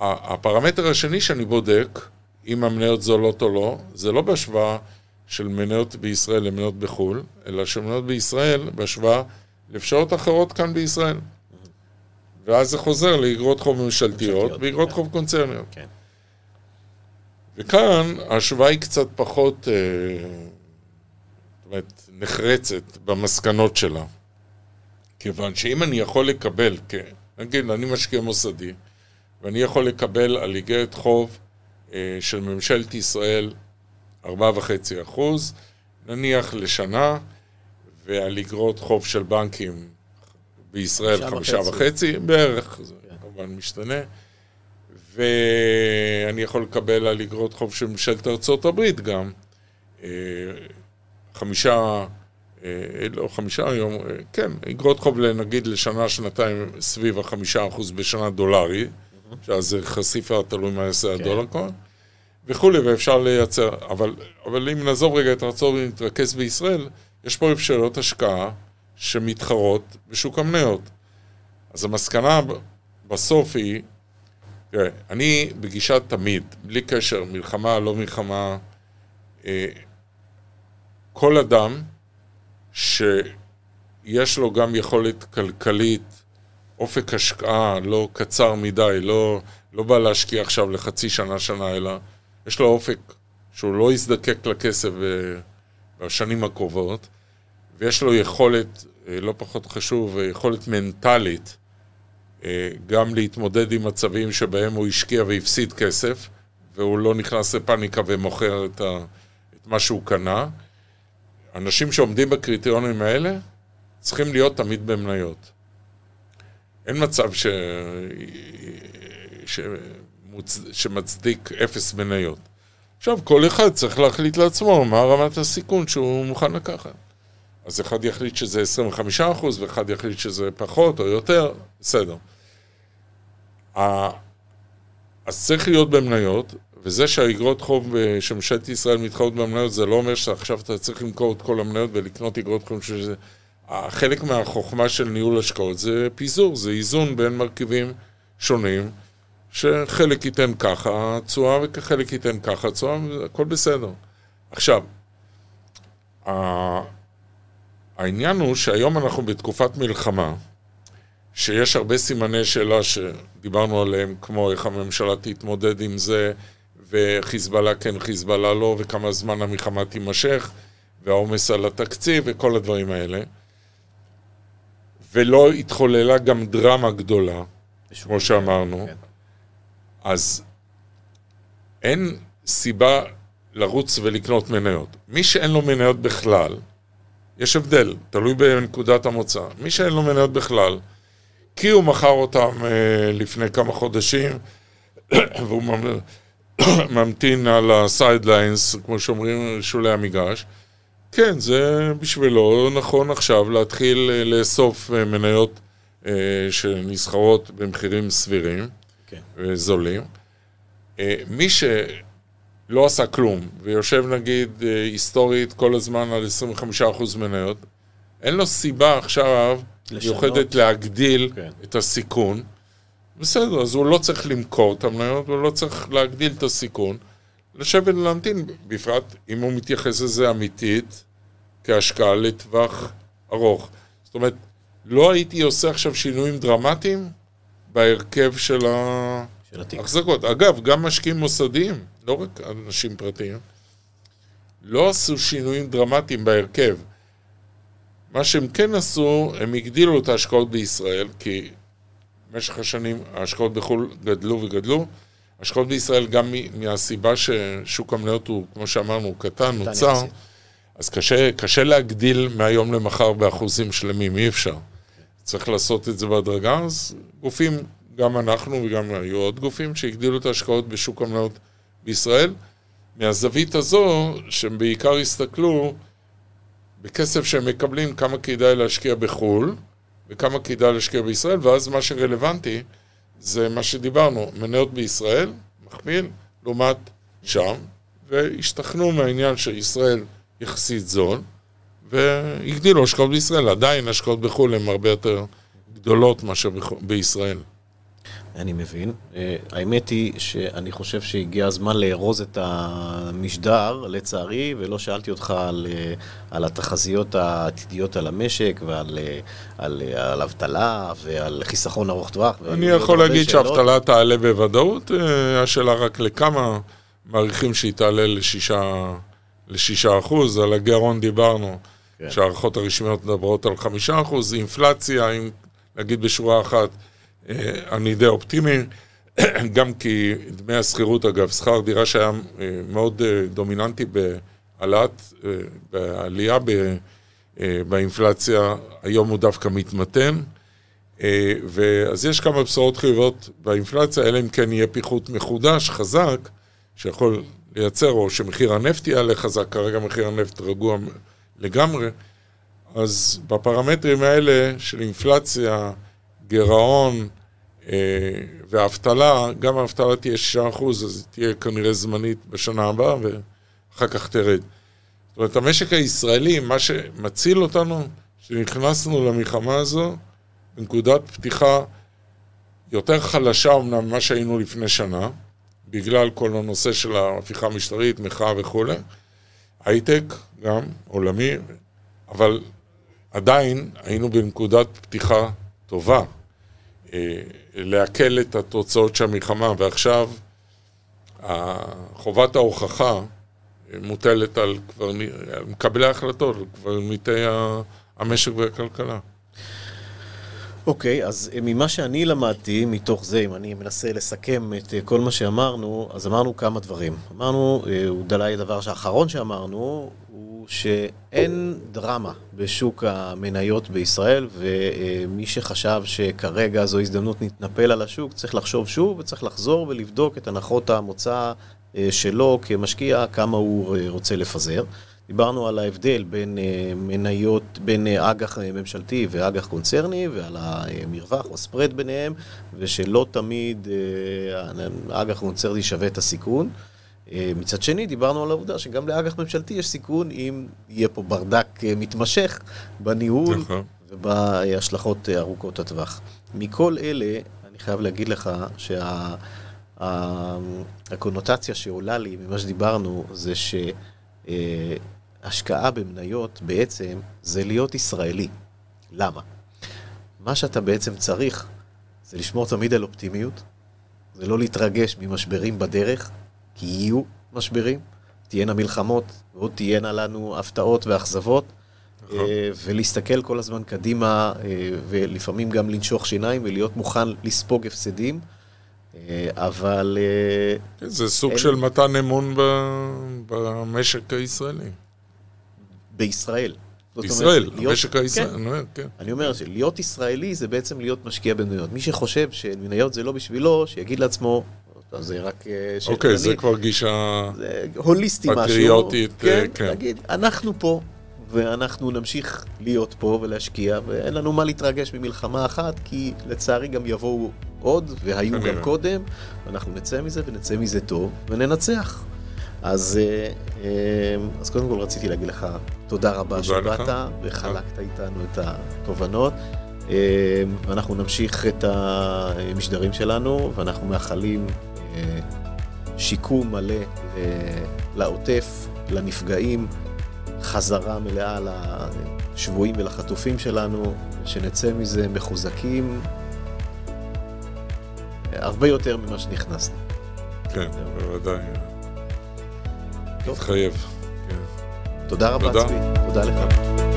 הפרמטר השני שאני בודק, אם המניות זולות או לא, זה לא בהשוואה של מניות בישראל למניות בחו"ל, אלא של מניות בישראל בהשוואה לאפשרות אחרות כאן בישראל. ואז זה חוזר לאגרות חוב ממשלתיות ואגרות כן. חוב קונצרניות. כן. וכאן ההשוואה היא קצת פחות, אה, זאת אומרת, נחרצת במסקנות שלה. כיוון שאם אני יכול לקבל, כן, נגיד, אני משקיע מוסדי, ואני יכול לקבל על איגרת חוב אה, של ממשלת ישראל 4.5 אחוז, נניח לשנה, ועל איגרות חוב של בנקים בישראל חמישה וחצי, בערך, זה כן. כמובן משתנה. ואני יכול לקבל על אגרות חוב של ממשלת ארצות הברית גם. אה, חמישה, אה, לא חמישה היום, אה, כן, אגרות חוב נגיד לשנה, שנתיים, סביב החמישה אחוז בשנה דולרי, שאז זה חשיפה, תלוי מה יעשה כן. הדולר כבר, וכולי, ואפשר לייצר, אבל, אבל אם נעזוב רגע את ארצות ונתרכז בישראל, יש פה אפשרויות השקעה שמתחרות בשוק המניות. אז המסקנה בסוף היא תראה, אני בגישה תמיד, בלי קשר, מלחמה, לא מלחמה, אה, כל אדם שיש לו גם יכולת כלכלית, אופק השקעה לא קצר מדי, לא, לא בא להשקיע עכשיו לחצי שנה, שנה, אלא יש לו אופק שהוא לא יזדקק לכסף בשנים הקרובות, ויש לו יכולת, אה, לא פחות חשוב, יכולת מנטלית אה, גם להתמודד עם מצבים שבהם הוא השקיע והפסיד כסף, והוא לא נכנס לפאניקה ומוכר את, ה, את מה שהוא קנה. אנשים שעומדים בקריטריונים האלה צריכים להיות תמיד במניות. אין מצב ש... ש... מוצ... שמצדיק אפס מניות. עכשיו, כל אחד צריך להחליט לעצמו מה רמת הסיכון שהוא מוכן לקחת. אז אחד יחליט שזה 25% ואחד יחליט שזה פחות או יותר, בסדר. אז צריך להיות במניות, וזה שהאגרות חוב אה, שממשלת ישראל מתחרות במניות, זה לא אומר שעכשיו אתה צריך למכור את כל המניות ולקנות אגרות חוב שזה... חלק מהחוכמה של ניהול השקעות זה פיזור, זה איזון בין מרכיבים שונים, שחלק ייתן ככה תשואה וחלק ייתן ככה תשואה, הכל בסדר. עכשיו, העניין הוא שהיום אנחנו בתקופת מלחמה, שיש הרבה סימני שאלה שדיברנו עליהם, כמו איך הממשלה תתמודד עם זה, וחיזבאללה כן, חיזבאללה לא, וכמה זמן המלחמה תימשך, והעומס על התקציב, וכל הדברים האלה. ולא התחוללה גם דרמה גדולה, כמו שאמרנו. כן. אז אין סיבה לרוץ ולקנות מניות. מי שאין לו מניות בכלל, יש הבדל, תלוי בנקודת המוצא. מי שאין לו מניות בכלל, כי הוא מכר אותם אה, לפני כמה חודשים, [coughs] והוא [coughs] ממתין על ה sidelines, כמו שאומרים, שולי המגרש. כן, זה בשבילו נכון עכשיו להתחיל אה, לאסוף אה, מניות שנסחרות במחירים סבירים כן. וזולים. מי שלא עשה כלום ויושב נגיד היסטורית כל הזמן על 25% מניות, אין לו סיבה עכשיו מיוחדת להגדיל כן. את הסיכון. בסדר, אז הוא לא צריך למכור את המניות, הוא לא צריך להגדיל את הסיכון. לשבת ולהמתין, בפרט אם הוא מתייחס לזה אמיתית, כהשקעה לטווח ארוך. זאת אומרת, לא הייתי עושה עכשיו שינויים דרמטיים בהרכב של ההחזקות. אגב, גם משקיעים מוסדיים, לא רק אנשים פרטיים, לא עשו שינויים דרמטיים בהרכב. מה שהם כן עשו, הם הגדילו את ההשקעות בישראל, כי במשך השנים ההשקעות בחו"ל גדלו וגדלו. השקעות בישראל גם מהסיבה ששוק המניות הוא, כמו שאמרנו, הוא קטן, הוא צר, אז קשה, קשה להגדיל מהיום למחר באחוזים שלמים, אי אפשר. צריך לעשות את זה בהדרגה, אז גופים, גם אנחנו וגם היו עוד גופים שהגדילו את ההשקעות בשוק המניות בישראל. מהזווית הזו, שהם בעיקר הסתכלו בכסף שהם מקבלים, כמה כדאי להשקיע בחו"ל וכמה כדאי להשקיע בישראל, ואז מה שרלוונטי זה מה שדיברנו, מניות בישראל, מכפיל, לעומת שם, והשתכנעו מהעניין שישראל יחסית זול, והגדילו השקעות בישראל. עדיין השקעות בחו"ל הן הרבה יותר גדולות מאשר בישראל.
אני מבין. Uh, האמת היא שאני חושב שהגיע הזמן לארוז את המשדר, לצערי, ולא שאלתי אותך על, uh, על התחזיות העתידיות על המשק ועל uh, על, על אבטלה ועל חיסכון ארוך טווח.
אני יכול להגיד שהאבטלה תעלה בוודאות, השאלה רק לכמה מעריכים שהיא תעלה לשישה, לשישה אחוז, על הגירעון דיברנו, כן. שהערכות הרשמיות מדברות על חמישה אחוז, אינפלציה, אם נגיד בשורה אחת, אה, אני די אופטימי, [clears throat] גם כי דמי השכירות, אגב, שכר דירה שהיה אה, מאוד אה, דומיננטי בהעלאת, בעלייה באינפלציה, היום הוא דווקא מתמתן. אז יש כמה בשורות חיוביות באינפלציה, אלא אם כן יהיה פיחות מחודש, חזק, שיכול לייצר, או שמחיר הנפט יעלה חזק, כרגע מחיר הנפט רגוע לגמרי. אז בפרמטרים האלה של אינפלציה, גירעון אה, ואבטלה, גם האבטלה תהיה 6%, אז תהיה כנראה זמנית בשנה הבאה, ואחר כך תרד. זאת אומרת, המשק הישראלי, מה שמציל אותנו, שנכנסנו למלחמה הזו, בנקודת פתיחה יותר חלשה אמנם ממה שהיינו לפני שנה, בגלל כל הנושא של ההפיכה המשטרית, מחאה וכולי. הייטק גם, עולמי, אבל עדיין היינו בנקודת פתיחה טובה. אה, לעכל את התוצאות של המלחמה, ועכשיו חובת ההוכחה מוטלת על מקבלי ההחלטות, על קברניטי המשק והכלכלה.
אוקיי, okay, אז ממה שאני למדתי מתוך זה, אם אני מנסה לסכם את אה, כל מה שאמרנו, אז אמרנו כמה דברים. אמרנו, אה, אולי הדבר האחרון שאמרנו, שאין דרמה בשוק המניות בישראל, ומי שחשב שכרגע זו הזדמנות להתנפל על השוק, צריך לחשוב שוב וצריך לחזור ולבדוק את הנחות המוצא אה, שלו כמשקיע, כמה הוא אה, רוצה לפזר. דיברנו על ההבדל בין אה, מניות, בין אג"ח ממשלתי ואג"ח קונצרני ועל המרווח או הספרד ביניהם ושלא תמיד אג"ח קונצרני שווה את הסיכון. אה, מצד שני, דיברנו על העובדה שגם לאג"ח ממשלתי יש סיכון אם יהיה פה ברדק אה, מתמשך בניהול נכון. ובהשלכות אה, ארוכות הטווח. מכל אלה, אני חייב להגיד לך שהקונוטציה שה... שעולה לי ממה שדיברנו זה שהשקעה במניות בעצם זה להיות ישראלי. למה? מה שאתה בעצם צריך זה לשמור תמיד על אופטימיות, זה לא להתרגש ממשברים בדרך, כי יהיו משברים, תהיינה מלחמות, ועוד תהיינה לנו הפתעות ואכזבות, נכון. אה, ולהסתכל כל הזמן קדימה, אה, ולפעמים גם לנשוך שיניים ולהיות מוכן לספוג הפסדים. אה, אבל
כן, זה סוג
אין-
של מתן אמון ב- במשק הישראלי.
בישראל. זאת אומרת, להיות-
המשק
כן,
הישראלי, אני אומר, כן.
אני אומר שלהיות ישראלי זה בעצם להיות משקיע במניות. מי שחושב שמניות זה לא בשבילו, שיגיד לעצמו, "טוב, זה רק אה.
אוקיי, זה
אני-
כבר גישה...
זה הוליסטי משהו.
פטריוטית,
כן,
אה, כן.
להגיד, אנחנו פה, ואנחנו נמשיך להיות פה ולהשקיע, ואין לנו מה להתרגש ממלחמה אחת, כי לצערי גם יבואו עוד, והיו גם
כנראה.
קודם, ואנחנו נצא מזה ונצא מזה טוב, וננצח. אז, אה, אז קודם כל רציתי להגיד לך תודה רבה. שבאת וחלקת איתנו את התובנות. ואנחנו נמשיך את המשדרים שלנו, ואנחנו מאחלים שיקום מלא לעוטף, לנפגעים, חזרה מלאה לשבויים ולחטופים שלנו, שנצא מזה מחוזקים הרבה יותר ממה שנכנסנו.
כן, בוודאי. מתחייב.
תודה רבה. צבי. תודה לך.